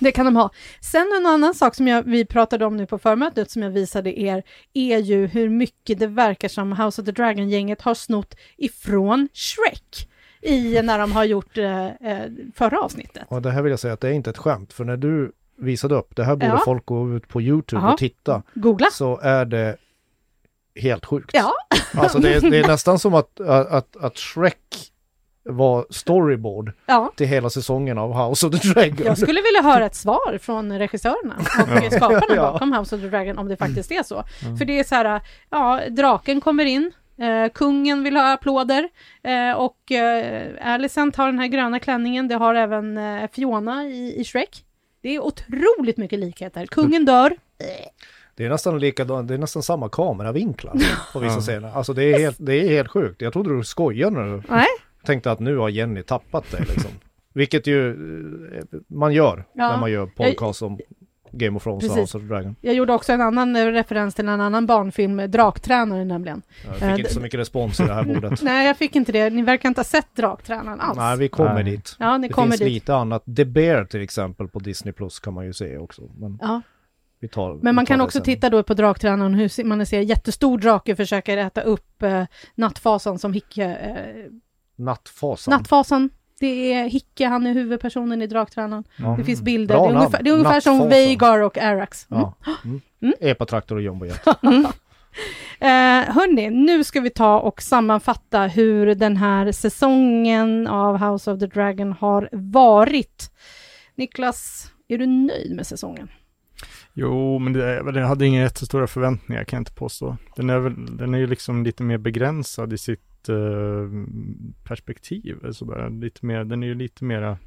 Det kan de ha. Sen en annan sak som jag, vi pratade om nu på förmötet som jag visade er är ju hur mycket det verkar som House of the Dragon-gänget har snott ifrån Shrek i när de har gjort eh, eh, förra avsnittet. Och det här vill jag säga att det är inte ett skämt, för när du visade upp, det här borde Ja. folk gå ut på YouTube Ja. och titta, Googla. så är det helt sjukt. Ja. Alltså det är, det är nästan som att, att, att Shrek var storyboard Ja, till hela säsongen av House of the Dragon. jag skulle vilja höra ett svar från regissörerna och skaparna Ja. bakom House of the Dragon om det faktiskt är så. För det är så här, ja, draken kommer in, eh, kungen vill ha applåder eh, och eh, Alicent har den här gröna klänningen, det har även eh, Fiona i, i Shrek. Det är otroligt mycket likheter. Kungen dör. Det är nästan likadant, det är nästan samma kameravinklar på vissa Ja. scener. Alltså det är, helt, det är helt sjukt. Jag trodde du skojade du Nej, tänkte att nu har Jenny tappat det liksom. Vilket ju eh, man gör Ja. när man gör podcast om Game of Thrones och Precis. House of Dragon. jag gjorde också en annan eh, referens till en annan barnfilm, eh, Draktränaren nämligen. Jag fick Eh, inte så mycket respons i det här bordet. Nej, jag fick inte det. Ni verkar inte ha sett Draktränaren alls. Nej, vi kommer Nej. dit. Ja, ni Det kommer finns dit. lite annat. The Bear till exempel på Disney Plus kan man ju se också. Men Ja. vi tar, Men man vi tar kan också sen. titta då på Draktränaren hur man ser jättestor drake försöker äta upp eh, nattfasan som Hicke... Eh, Nattfasan. nattfasan, det är Hicke, han är huvudpersonen i Draktränaren. Ja. Det finns bilder. Bra Det är ungefär, det är ungefär som. Veigar och Arax. Mm. Ja. Mm. Mm. Epatraktor och jumbojet. Eh, hörni, nu ska vi ta och sammanfatta hur den här säsongen av House of the Dragon har varit. Niklas, är du nöjd med säsongen? Jo, men det, jag hade inga jättestora förväntningar kan jag inte påstå. Den är, väl, den är ju liksom lite mer begränsad i sitt eh, perspektiv. Alltså sådär. Lite mer, den är ju lite mera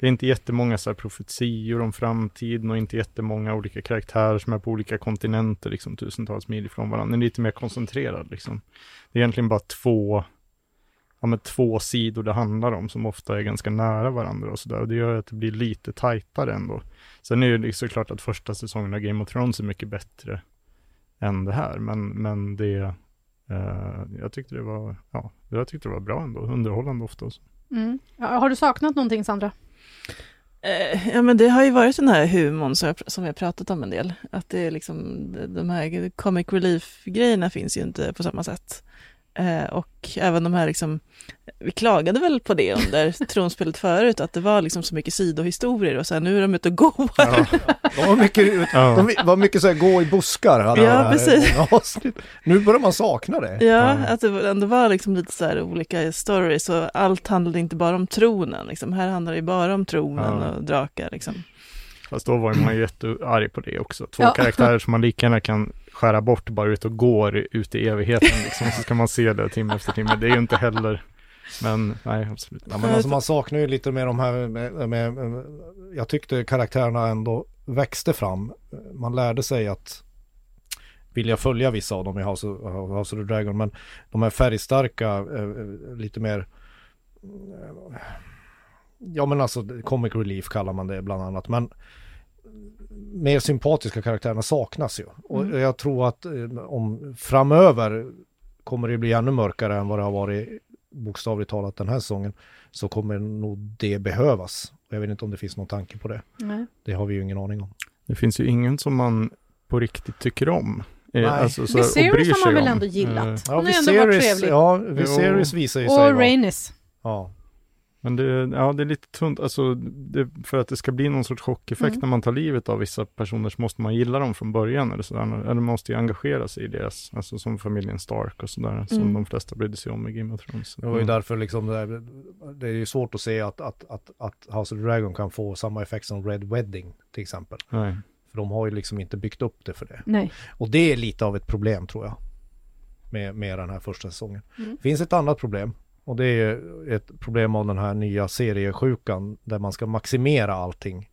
det är inte jättemånga så här profetior om framtiden och inte jättemånga olika karaktärer som är på olika kontinenter, liksom tusentals mil ifrån varandra. Den är lite mer koncentrerad liksom. Det är egentligen bara två, ja men två sidor det handlar om som ofta är ganska nära varandra och sådär. Och det gör att det blir lite tajtare ändå. Sen är det såklart att första säsongen av Game of Thrones är mycket bättre än det här, men, men det, jag tyckte det var, ja, jag tyckte det var bra ändå, underhållande ofta. Mm. Har du saknat någonting Sandra? Eh, Ja men det har ju varit den här humorn som jag, som jag pratat om en del. Att det är liksom, de här comic relief-grejerna finns ju inte på samma sätt. Eh, och även de här liksom, vi klagade väl på det under tronspelet förut, att det var liksom så mycket sidohistorier och sen nu är de ute och går. Ja, De var mycket, ja. de var mycket så här gå i buskar. hade Ja, här precis. Nu börjar man sakna det. Ja, Ja. att det ändå var liksom lite så här olika stories och allt handlade inte bara om tronen. Liksom. Här handlar det ju bara om tronen Ja. och drakar. Liksom. Fast då var man ju jättearg på det också. Två Ja. karaktärer som man lika gärna kan skära bort bara ut och går ut i evigheten liksom. Så ska man se det timme efter timme. Det är ju inte heller, men nej absolut. Ja, men alltså man saknar ju lite med de här, med, med, med, jag tyckte karaktärerna ändå växte fram. Man lärde sig att vilja följa vissa av dem i House of, House of the Dragon, men de här färgstarka, eh, eh, lite mer, eh, ja men alltså comic relief kallar man det bland annat, men mer sympatiska karaktärerna saknas ju. Och Mm. jag tror att eh, om framöver kommer det bli ännu mörkare än vad det har varit bokstavligt talat den här säsongen så kommer nog det behövas. Och Jag vet inte om det finns någon tanke på det. Nej. Det har vi ju ingen aning om. Det finns ju ingen som man på riktigt tycker om. Eh, Nej. alltså, så, och Viserys har man väl ändå gillat? Ja, ändå varit Viserys, ja, Viserys visar ju sig Och. Rainis. Ja. Men det, ja, det är lite tunt, alltså det, för att det ska bli någon sorts chockeffekt Mm. när man tar livet av vissa personer så måste man gilla dem från början eller sådär. Eller måste ju engagera sig i deras, alltså som familjen Stark och sådär, som Mm. de flesta brydde sig om i Game of Thrones. Det var ju därför liksom det, där, det är ju svårt att se att, att, att, att House of Dragon kan få samma effekt som Red Wedding till exempel. Nej. För de har ju liksom inte byggt upp det för det. Nej. Och det är lite av ett problem tror jag. Med, med den här första säsongen. Mm. Det finns ett annat problem. Och det är ett problem av den här nya seriesjukan där man ska maximera allting.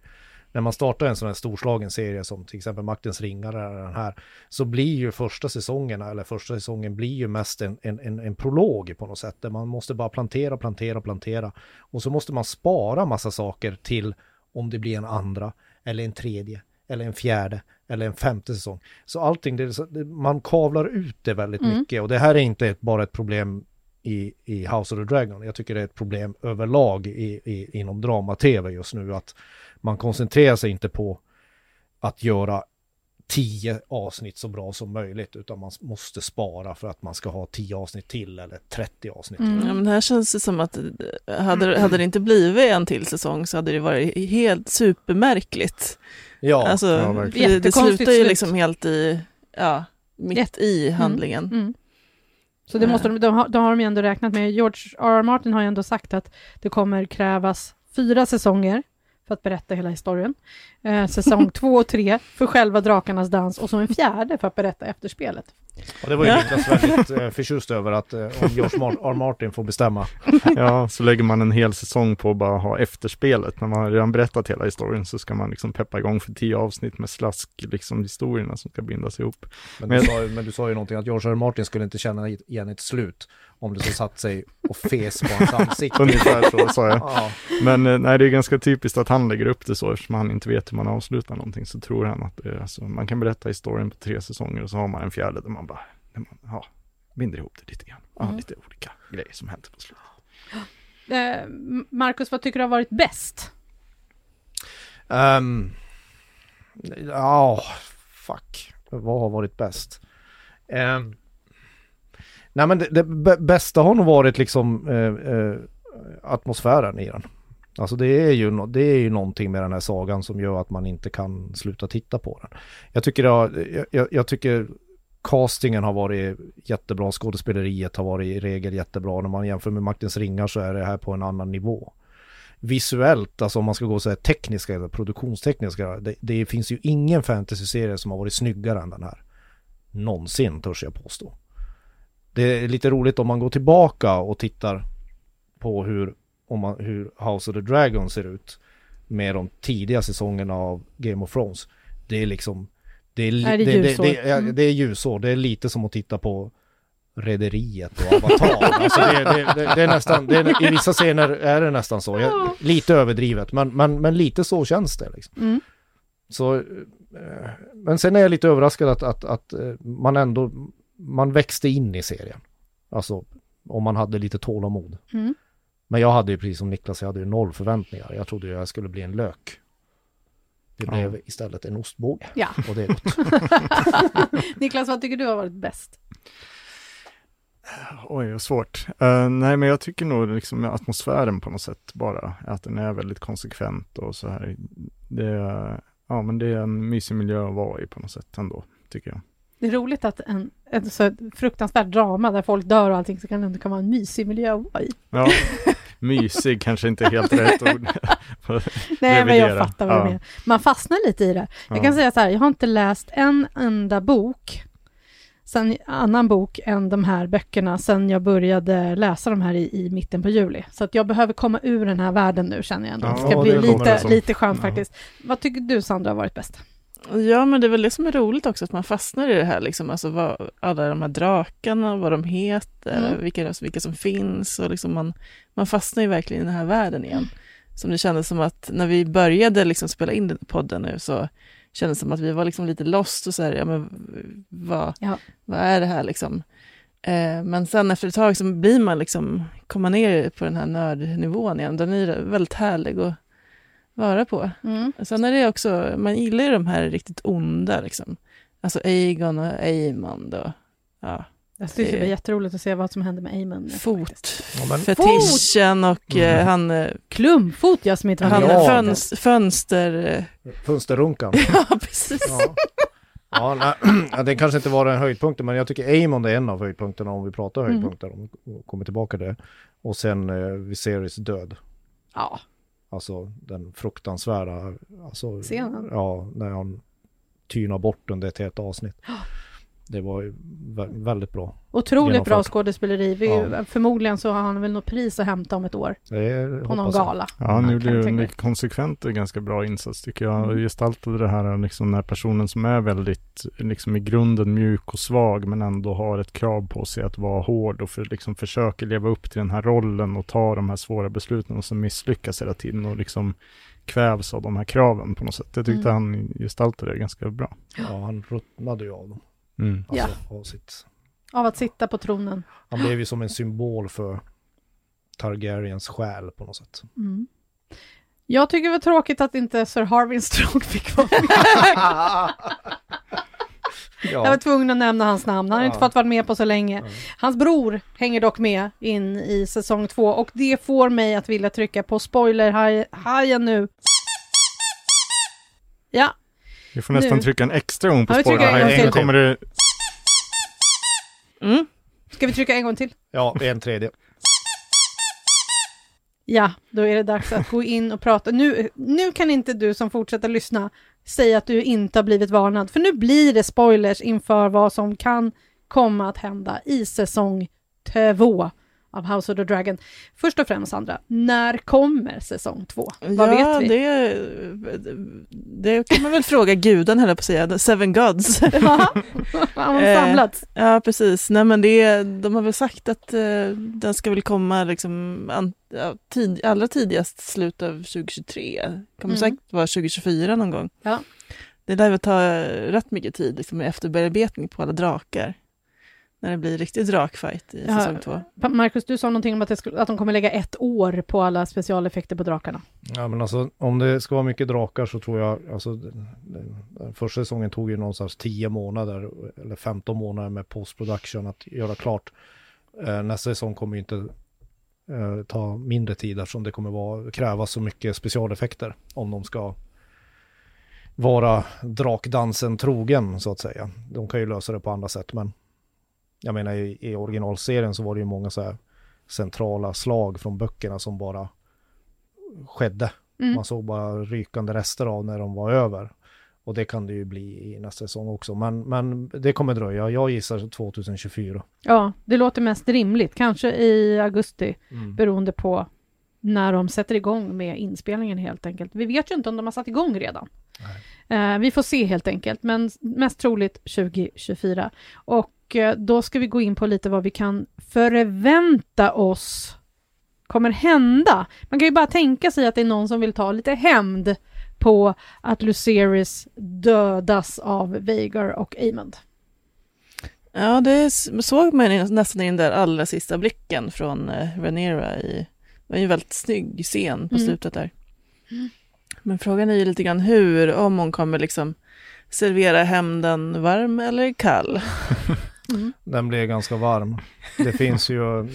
När man startar en sån här storslagen serie som till exempel Maktens ringar eller den här så blir ju första säsongerna eller första säsongen blir ju mest en, en, en, en prolog på något sätt där man måste bara plantera, plantera, plantera och så måste man spara massa saker till om det blir en andra eller en tredje eller en fjärde eller en femte säsong. Så allting, det, man kavlar ut det väldigt Mm. mycket och det här är inte bara ett problem i, i House of the Dragon. Jag tycker det är ett problem överlag i, i, inom drama-tv just nu att man koncentrerar sig inte på att göra tio avsnitt så bra som möjligt utan man måste spara för att man ska ha tio avsnitt till eller 30 avsnitt till. Mm. Ja, men det här känns det som att eh, hade, hade det inte blivit en till säsong så hade det varit helt supermärkligt. Ja, alltså, ja, det, det slutar ju liksom helt i, ja, mitt Jätte- i handlingen. Mm. Så det måste de, de, har, de har de ju ändå räknat med. George R. R. Martin har ju ändå sagt att det kommer krävas fyra säsonger för att berätta hela historien. Eh, säsong två och tre för själva Drakarnas dans och så en fjärde för att berätta efterspelet. och det var ju. Niklas väldigt eh, förtjust över att eh, om George Mar- R. Martin får bestämma. Ja, så lägger man en hel säsong på att bara ha efterspelet. När man har redan berättat hela historien så ska man liksom peppa igång för tio avsnitt med slask, liksom historierna som ska bindas ihop. Men Men- du, sa, ju- men du sa ju någonting att George R. R. Martin skulle inte känna igen ett slut om det så satt sig och fes på hans ansikte. Ungefär så sa jag. Ja, Men eh, nej, det är ganska typiskt att han lägger upp det så eftersom han inte vet hur man avslutar någonting så tror han att det är, alltså, man kan berätta historien på tre säsonger och så har man en fjärde där man bara, där man, ja, binder ihop det lite grann. Ja, Mm. lite olika grejer som händer på slutet. Eh, Marcus, vad tycker du har varit bäst? Ehm, ja, fuck. Vad har varit bäst? Ehm, nej men det, det bästa har nog varit liksom eh, eh, atmosfären i den. Alltså det är, ju, det är ju någonting med den här sagan som gör att man inte kan sluta titta på den. Jag tycker, har, jag- jag, jag tycker castingen har varit jättebra, skådespeleriet har varit i regel jättebra. När man jämför med Maktens ringar så är det här på en annan nivå visuellt, alltså om man ska gå så här tekniska eller produktionstekniska, det, det finns ju ingen fantasy-serie som har varit snyggare än den här. Någonsin törs jag påstå. Det är lite roligt om man går tillbaka och tittar på hur, om man, hur House of the Dragon ser ut med de tidiga säsongerna av Game of Thrones. Det är liksom, det är, Är det det, det, ljusår? det, ja, Mm. det är ljusår. Det är lite som att titta på Rederiet och Avatar. alltså det, det, det, det är nästan, det är, i vissa scener är det nästan så. Jag, lite överdrivet, men, men, men lite så känns det liksom. Mm. Så, eh, men sen är jag lite överraskad att, att, att eh, man ändå, man växte in i serien. Alltså, om man hade lite tålamod. Mm. Men jag hade ju precis som Niklas, jag hade ju noll förväntningar. Jag trodde ju jag skulle bli en lök. Det Ja. blev istället en ostbåge. Ja. Och det är gott. Niklas, vad tycker du har varit bäst? Oj, vad svårt. Eh, nej, men jag tycker nog liksom med atmosfären på något sätt bara, att den är väldigt konsekvent och så här. Det är, ja, men det är en mysig miljö att vara i på något sätt ändå, tycker jag. Det är roligt att en, en så fruktansvärt drama där folk dör och allting så kan det ändå kan vara en mysig miljö att vara i. Ja, mysig kanske inte är helt rätt ord. Nej, men jag fattar vad du Ja. menar. Man fastnar lite i det. Jag Ja. kan säga så här, jag har inte läst en enda bok, sen annan bok än de här böckerna, sen jag började läsa de här i, i mitten på juli. Så att jag behöver komma ur den här världen nu känner jag ändå. Det ska Ja, bli lite, lite skönt Ja. faktiskt. Vad tycker du Sandra har varit bäst? Ja, men det är väl det som är roligt också, att man fastnar i det här, liksom, alltså vad, alla de här drakarna, vad de heter, Mm. vilka, vilka som finns och liksom man, man fastnar ju verkligen i den här världen igen. Som det kändes som att när vi började liksom spela in den podden nu så kändes det som att vi var liksom lite lost och så här, ja men vad, Ja. vad är det här liksom? Eh, men sen efter ett tag så blir man liksom, komma ner på den här nördnivån igen, den är väldigt härlig att vara på. Mm. Sen är det också, man gillar ju de här riktigt onda liksom. Alltså Aegon och Aemond och ja, Jag tyckte det var Det- jätteroligt att se vad som hände med Eamon. fot, Ja, fetischen och eh, Mm. han, eh, Klumfot ja, som inte var han. Ja. föns, fönster... eh, Fönsterrunkan. Ja, precis. Ja. Ja, nej, det kanske inte var en höjdpunkt, men jag tycker Amon är en av höjdpunkterna om vi pratar Mm. höjdpunkter. Om vi kommer tillbaka till det. Och sen eh, Viserys död. Ja, Alltså den fruktansvärda, alltså, Scenen. ja, när han tynar bort under ett helt avsnitt. Det var ju vä- väldigt bra. otroligt bra Genomfört. skådespeleri. Vi, Ja. Förmodligen så har han väl något pris att hämta om ett år Det på någon gala. Ja, han gjorde ju en konsekvent och ganska bra insats tycker jag. Mm. Gestaltade det här liksom när personen som är väldigt, liksom i grunden mjuk och svag men ändå har ett krav på sig att vara hård och för, liksom försöker leva upp till den här rollen och ta de här svåra besluten och som misslyckas hela tiden och liksom kvävs av de här kraven på något sätt. Jag tyckte Mm. han gestaltade det ganska bra. Ja, han ruttnade ju av dem. Mm. Alltså, av sitt. Av att sitta på tronen. Han blev ju som en symbol för Targaryens själ på något sätt. Mm. Jag tycker det var tråkigt att inte Sir Harvin Strong fick vara med. Jag var ja. tvungen att nämna hans namn. Han har Ja. inte fått vara med på så länge. Hans bror hänger dock med in i säsong två och det får mig att vilja trycka på spoilerhajen nu. Ja, Vi får nästan Nu. trycka en extra gång på Ja, en spåren. gång Här till. kommer det Mm. ska vi trycka en gång till? ja, en tredje. Ja, då är det dags att gå in och prata. Nu, nu kan inte du som fortsätter lyssna säga att du inte har blivit varnad, för nu blir det spoilers inför vad som kan komma att hända i säsong två av House of the Dragon. Först och främst, Sandra, när kommer säsong två? Vad ja, vet vi? Det, det kan man väl fråga guden, höll jag på att säga, seven gods. Ja, har man Eh, samlats? Ja, precis. Nej, men det, de har väl sagt att eh, den ska väl komma liksom, an, ja, tid, allra tidigast slut av 2023. Kommer Mm. säkert vara 2024 någon gång. Ja. Det lär väl ta rätt mycket tid liksom, med efterbearbetning på alla drakar. När det blir riktig drakfight i Ja. säsong två. Marcus, du sa någonting om att, det skulle, att de kommer lägga ett år på alla specialeffekter på drakarna. Ja men alltså om det ska vara mycket drakar så tror jag, alltså den, första säsongen tog ju någonstans 10 månader eller 15 månader med postproduktion att göra klart. Eh, nästa säsong kommer ju inte eh, ta mindre tid eftersom det kommer vara, krävas så mycket specialeffekter om de ska vara drakdansen trogen så att säga. De kan ju lösa det på andra sätt men jag menar i, i originalserien så var det ju många så här centrala slag från böckerna som bara skedde. Mm. Man såg bara rykande rester av när de var över. Och det kan det ju bli i nästa säsong också. Men, men det kommer dröja. Jag gissar 2024. Ja, det låter mest rimligt. Kanske i augusti, Mm. beroende på när de sätter igång med inspelningen helt enkelt. Vi vet ju inte om de har satt igång redan. Eh, vi får se helt enkelt, men mest troligt 2024. Och eh, då ska vi gå in på lite vad vi kan förvänta oss kommer hända. Man kan ju bara tänka sig att det är någon som vill ta lite hämnd på att Luceris dödas av Veigar och Amond. Ja, det såg man ju nästan i den där allra sista blicken från eh, Rhaenyra i, det var ju en väldigt snygg scen på Mm. slutet där. Men frågan är ju lite grann hur, om hon kommer liksom servera hämnden varm eller kall. Den blir ganska varm. Det finns ju eh,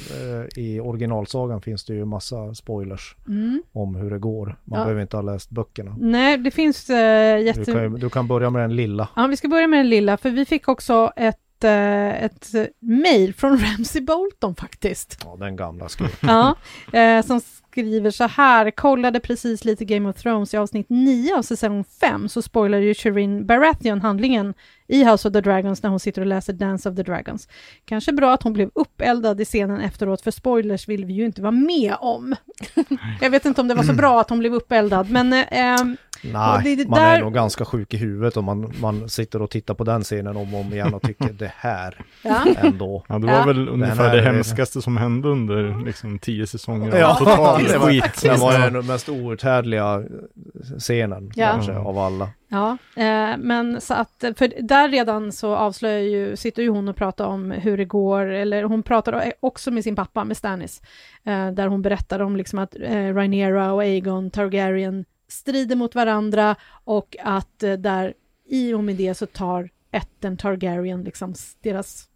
i originalsagan finns det ju massa spoilers Mm. om hur det går. Man Ja. behöver inte ha läst böckerna. Nej, det finns eh, Du jätte... kan, ju- du kan börja med den lilla. Ja, vi ska börja med den lilla, för vi fick också ett, eh, ett eh, mail från Ramsey Bolton faktiskt. Ja, den gamla skrev. Ja, eh, som skriver så här, kollade precis lite Game of Thrones i avsnitt 9 av säsong 5, så spoilar ju Shireen Baratheon handlingen i House of the Dragons när hon sitter och läser Dance of the Dragons. Kanske bra att hon blev uppeldad i scenen efteråt, för spoilers vill vi ju inte vara med om. Jag vet inte om det var så bra att hon blev uppeldad, men eh, ehm, Nej, det det man där- är nog ganska sjuk i huvudet om man, man sitter och tittar på den scenen om och om igen och tycker det här ja. ändå. Ja, det var Ja. väl ungefär här det är- hemskaste som hände under liksom tio säsonger. Ja, Total det var- skit. Det var den mest outhärdliga scenen Ja. kanske av alla. Ja, eh, men så att, för där redan så avslöjar ju, sitter ju hon och pratar om hur det går, eller hon pratar också med sin pappa, med Stannis, eh, där hon berättar om liksom att eh, Rhaenyra och Aegon Targaryen strider mot varandra och att eh, där i och med det så tar ätten Targaryen, liksom deras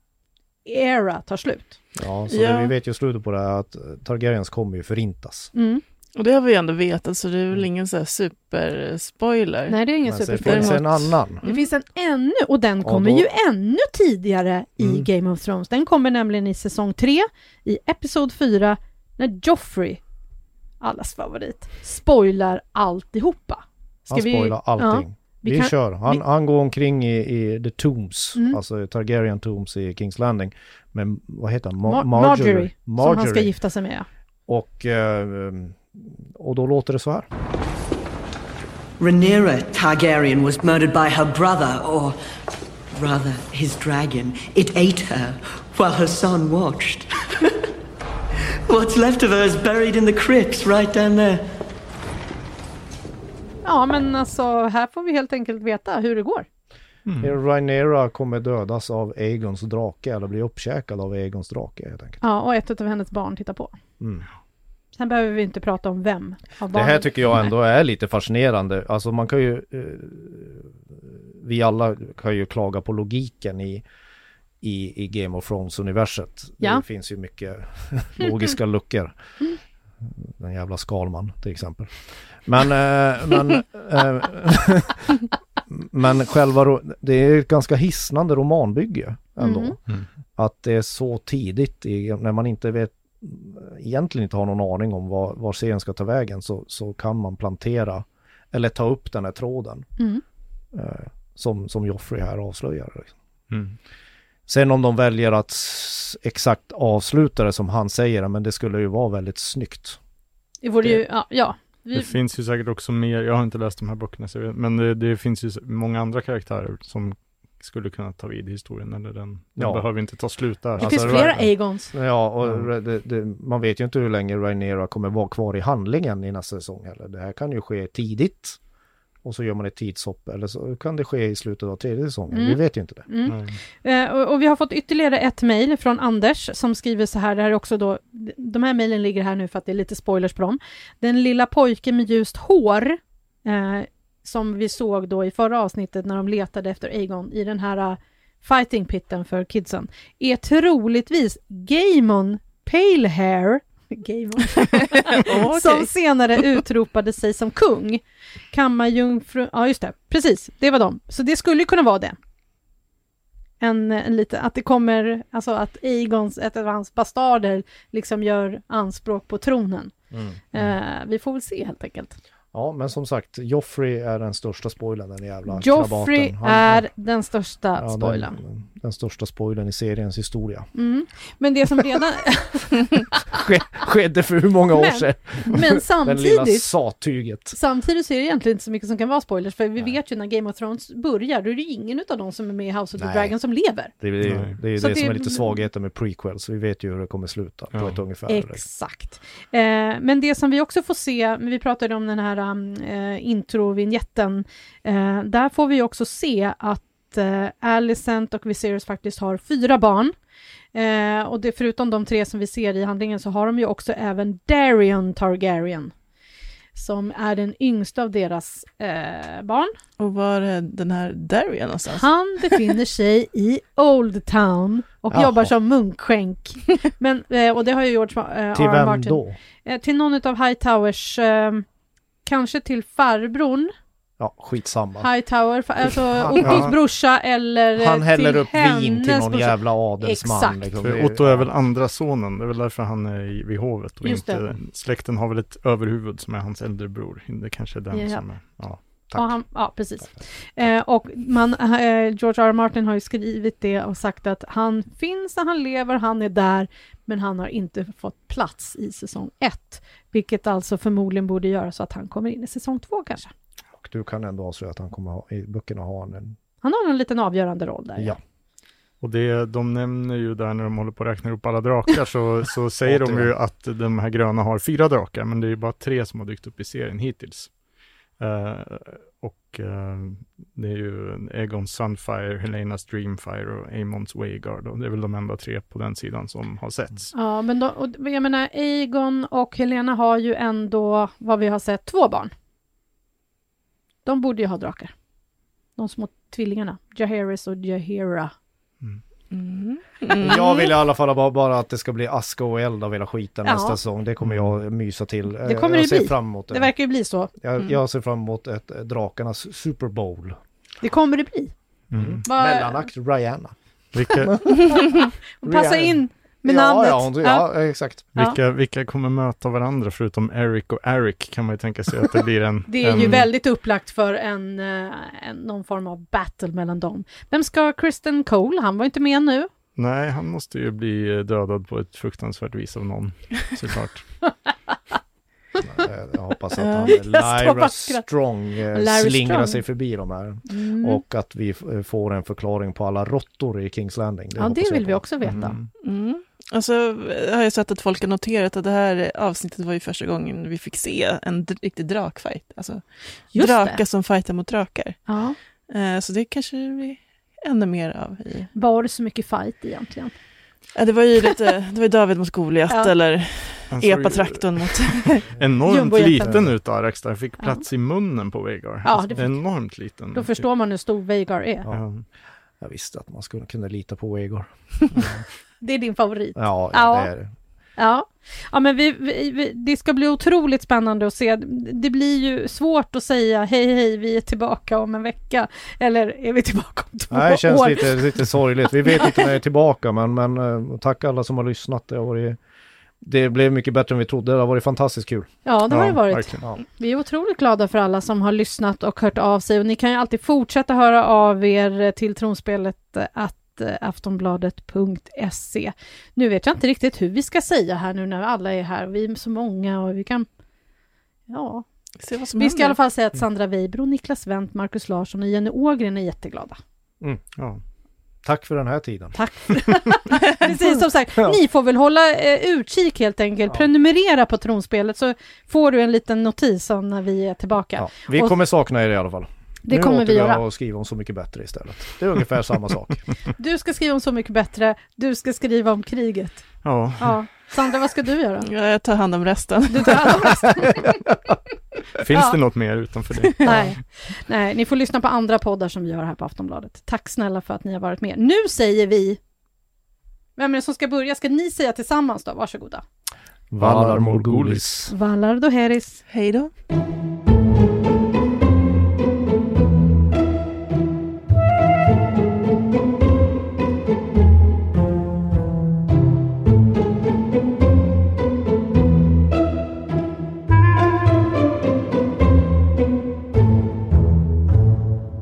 era tar slut. Ja, så Ja. Det, vi vet ju slutet på det här att Targaryens kommer ju förintas. Mm. Och det har vi ju ändå vetat, så det är väl ingen så här superspoiler. Nej, det är ingen Men superspoiler. finns en annan. Det finns en ännu, och den Och kommer då- ju ännu tidigare i Mm. Game of Thrones. Den kommer nämligen i säsong 3, i episod 4, när Joffrey, allas favorit, spoilar alltihopa. Ska Han spoilar allting. vi vi kan- kör. Han, vi- han går omkring i, i The Tombs, Mm. alltså Targaryen Tombs i Kings Landing. Men vad heter han? Mar- Ma- Marjorie, Marjorie. som han ska gifta sig med. ja. Och, eh, och då låter det så här. Rhaenyra Targaryen was murdered by her brother, or rather, his dragon. It ate her while her son watched. What's left of her is buried in the crypts right down there. Ja, men alltså här får vi helt enkelt veta hur det går. Mm. Rhaenyra kommer dödas av Aegons drake eller bli uppkäkad av Aegons drake helt enkelt. Ja, och ett av hennes barn tittar på. Mm. Sen behöver vi inte prata om vem av Det här tycker jag ändå är lite fascinerande. Alltså man kan ju, eh, vi alla kan ju klaga på logiken i, i, i Game of Thrones-universet. Ja. Det finns ju mycket logiska luckor. Den jävla Skalman till exempel. Men, eh, men, eh, men själva, det är ett ganska hisnande romanbygge ändå. Mm. Mm. Att det är så tidigt i, när man inte vet egentligen inte har någon aning om var, var serien ska ta vägen så, så kan man plantera eller ta upp den här tråden Mm. eh, som, som Joffrey här avslöjar. Liksom. Mm. Sen om de väljer att exakt avsluta det som han säger, men det skulle ju vara väldigt snyggt. Det vore ju, ja, ja. Vi, Det finns ju säkert också mer, jag har inte läst de här böckerna, så jag vet, men det, det finns ju många andra karaktärer som skulle kunna ta vid historien, eller den, den Ja. behöver inte ta slut där. det alltså, finns flera Aegons. Ja, och Ja. Det, det, man vet ju inte hur länge Rhaenyra kommer vara kvar i handlingen i nästa säsong heller. Det här kan ju ske tidigt och så gör man ett tidshopp eller så kan det ske i slutet av tredje säsongen. Mm. Vi vet ju inte det. Mm. Eh, och, och vi har fått ytterligare ett mejl från Anders som skriver så här, det här är också då, de här mejlen ligger här nu för att det är lite spoilers på dem. Den lilla pojken med ljust hår, eh, som vi såg då i förra avsnittet när de letade efter Aegon i den här uh, fighting pitten för kidsen, är troligtvis Gaemon Palehair, Gaemon, Okej. som senare utropade sig som kung. Kammarjungfru, ja just det, precis, det var de. Så det skulle ju kunna vara det. En, en lite, att det kommer, alltså att Aegons, ett av hans bastarder, liksom gör anspråk på tronen. Eh, vi får väl se helt enkelt. Ja, men som sagt, Joffrey är den största spoilern, den jävla Joffrey krabaten. Han- är den största ja, spoilern. Den, den största spoilern i seriens historia. Mm. Men det som redan... Ske, skedde för hur många år Men- sedan? Men Den lilla samtidigt, sattyget. samtidigt så är det egentligen inte så mycket som kan vara spoilers, för vi Nej. vet ju när Game of Thrones börjar, då är det ingen av de som är med i House of the Nej. Dragon som lever. Det är det, är- det, är Så det det- som är lite svagheten med prequels. Vi vet ju hur det kommer sluta på Ja. ett ungefär. Exakt. Eh, men det som vi också får se, vi pratade om den här um, eh, introvinjetten, eh, där får vi också se att eh, Alicent och Viserys faktiskt har fyra barn. Eh, och det, förutom de tre som vi ser i handlingen så har de ju också även Darion Targaryen. Som är den yngsta av deras eh, barn. Och var är den här Darian någonstans? Han befinner sig i Old Town och Jaha. jobbar som munkskänk. Men, eh, och det har ju George eh, Till vem Martin. då? Eh, till någon av Hightowers, eh, kanske till farbrorn, Ja, skitsamma. Hightower, alltså Ottos brorsa eller eh, Han häller till upp vin till någon brorsa. jävla adelsman. Exakt. liksom. För Otto är väl andra sonen, det är väl därför han är i- vid hovet och Just inte, släkten har väl ett överhuvud som är hans äldre bror. Det kanske är den Ja. som är, ja. Tack. Ja, han, ja, precis. Eh, och man, eh, George R. R. Martin har ju skrivit det och sagt att han finns när han lever, han är där, men han har inte fått plats i säsong ett. Vilket alltså förmodligen borde göra så att han kommer in i säsong två kanske. Och du kan ändå avslöja att han kommer ha, i böckerna ha han en... Han har en liten avgörande roll där. Ja. Och det, de nämner ju där när de håller på att räkna upp alla drakar så, så säger de ju att de här gröna har fyra drakar men det är ju bara tre som har dykt upp i serien hittills. Eh, och eh, det är ju Egons Sunfire, Helenas Dreamfire och Amons Waygard och det är väl de enda tre på den sidan som har setts. Ja, men då, och jag menar, Aegon och Helena har ju ändå, vad vi har sett, två barn. De borde ju ha drakar. De små tvillingarna, Jaehaerys och Jaheira. Mm. Jag vill i alla fall bara, bara att det ska bli aska och eld av hela skiten Ja. nästa säsong. Det kommer jag mysa till. Det kommer jag det ser bli. fram emot det. Det verkar ju bli så. jag, Mm. jag ser fram emot ett eh, Drakarnas Super Bowl. Det kommer det bli. Mm. Vad- Mellanakt Rihanna. Vilka, Och passa in med ja, namnet. Ja, hon- ja, exakt. Ja. vilka, vilka kommer möta varandra förutom Eric och Eric kan man ju tänka sig att det blir en... Det är ju en, väldigt upplagt för en, eh, en, någon form av battle mellan dem. Vem ska Kristen Cole? Han var inte med nu. Nej, han måste ju bli dödad på ett fruktansvärt vis av någon, såklart. Eh, Jag hoppas att Ja. han, bara Lyra. Strong eh, Larry slingrar Strong. sig förbi de här. Mm. Och att vi eh, får en förklaring på alla råttor i Kings Landing. ja, hoppas det vill vi också veta. Mm. Mm. Och så har jag sett att folk har noterat att det här avsnittet var ju första gången vi fick se en riktig drakfight. Alltså Just drakar det. som fightar mot drakar. Ja. Eh, så det kanske det blir ännu mer av i... Var det så mycket fight egentligen? Ja, det var ju lite, det var David mot Goliat Ja. eller epatraktorn mot... Enormt liten ut Arax där, fick plats i munnen på Veigar. Ja, Alltså, det fick- Enormt liten. Då förstår man hur stor Veigar är. Ja. Ja. Jag visste att man skulle kunna lita på Vegor. Det är din favorit. Ja, Ja. ja, det är det. Ja, ja men vi, vi, vi, det ska bli otroligt spännande att se. Det blir ju svårt att säga hej hej, vi är tillbaka om en vecka. Eller är vi tillbaka om två Nej, det känns år? lite, lite sorgligt. Vi vet inte när jag är tillbaka men, men eh, tack alla som har lyssnat. Det, har varit, det blev mycket bättre än vi trodde. Det har varit fantastiskt kul. Ja, det har det varit. Ja. Vi är otroligt glada för alla som har lyssnat och hört av sig. Och ni kan ju alltid fortsätta höra av er till tronspelet eh, att aftonbladet.se. Nu vet jag inte riktigt hur vi ska säga här nu när alla är här. Vi är så många och vi kan... Ja, Se vad som vi ska i alla fall säga att Sandra Weibro, Niklas Wendt, Markus Larsson och Jenny Ågren är jätteglada. Ja. Tack för den här tiden. Tack! Precis, som sagt, Ja. ni får väl hålla eh, utkik helt enkelt. Ja. Prenumerera på tronspelet så får du en liten notis om när vi är tillbaka. Ja, vi Och- kommer sakna er i alla fall. Det nu kommer vi jag göra. att skriva om Så mycket bättre istället. Det är ungefär samma sak. Du ska skriva om Så mycket bättre, du ska skriva om kriget. ja. Ja. Sandra, vad ska du göra? Ja, jag tar hand om resten. Du tar hand om resten. Finns Ja. det något mer utanför det? Nej. Nej, ni får lyssna på andra poddar som vi gör här på Aftonbladet. Tack snälla för att ni har varit med. Nu säger vi... Vem är det som ska börja? Ska ni säga tillsammans då? Varsågoda. Valar Morgulis. Valar då Heris. Hej då.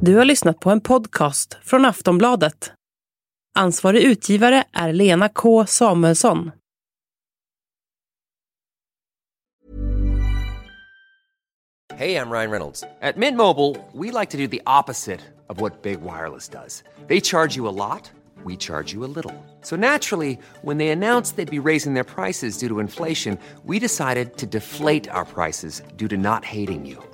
Du har lyssnat på en podcast från Aftonbladet. Ansvarig utgivare är Lena K Samuelsson. Hej, jag Ryan Reynolds. På Mint Mobile, we like to do the opposite of what Big Wireless does. They charge you a lot, we charge you a little. So naturally, when they announced they'd be raising their prices due to inflation, we decided to deflate our prices due to not hating you.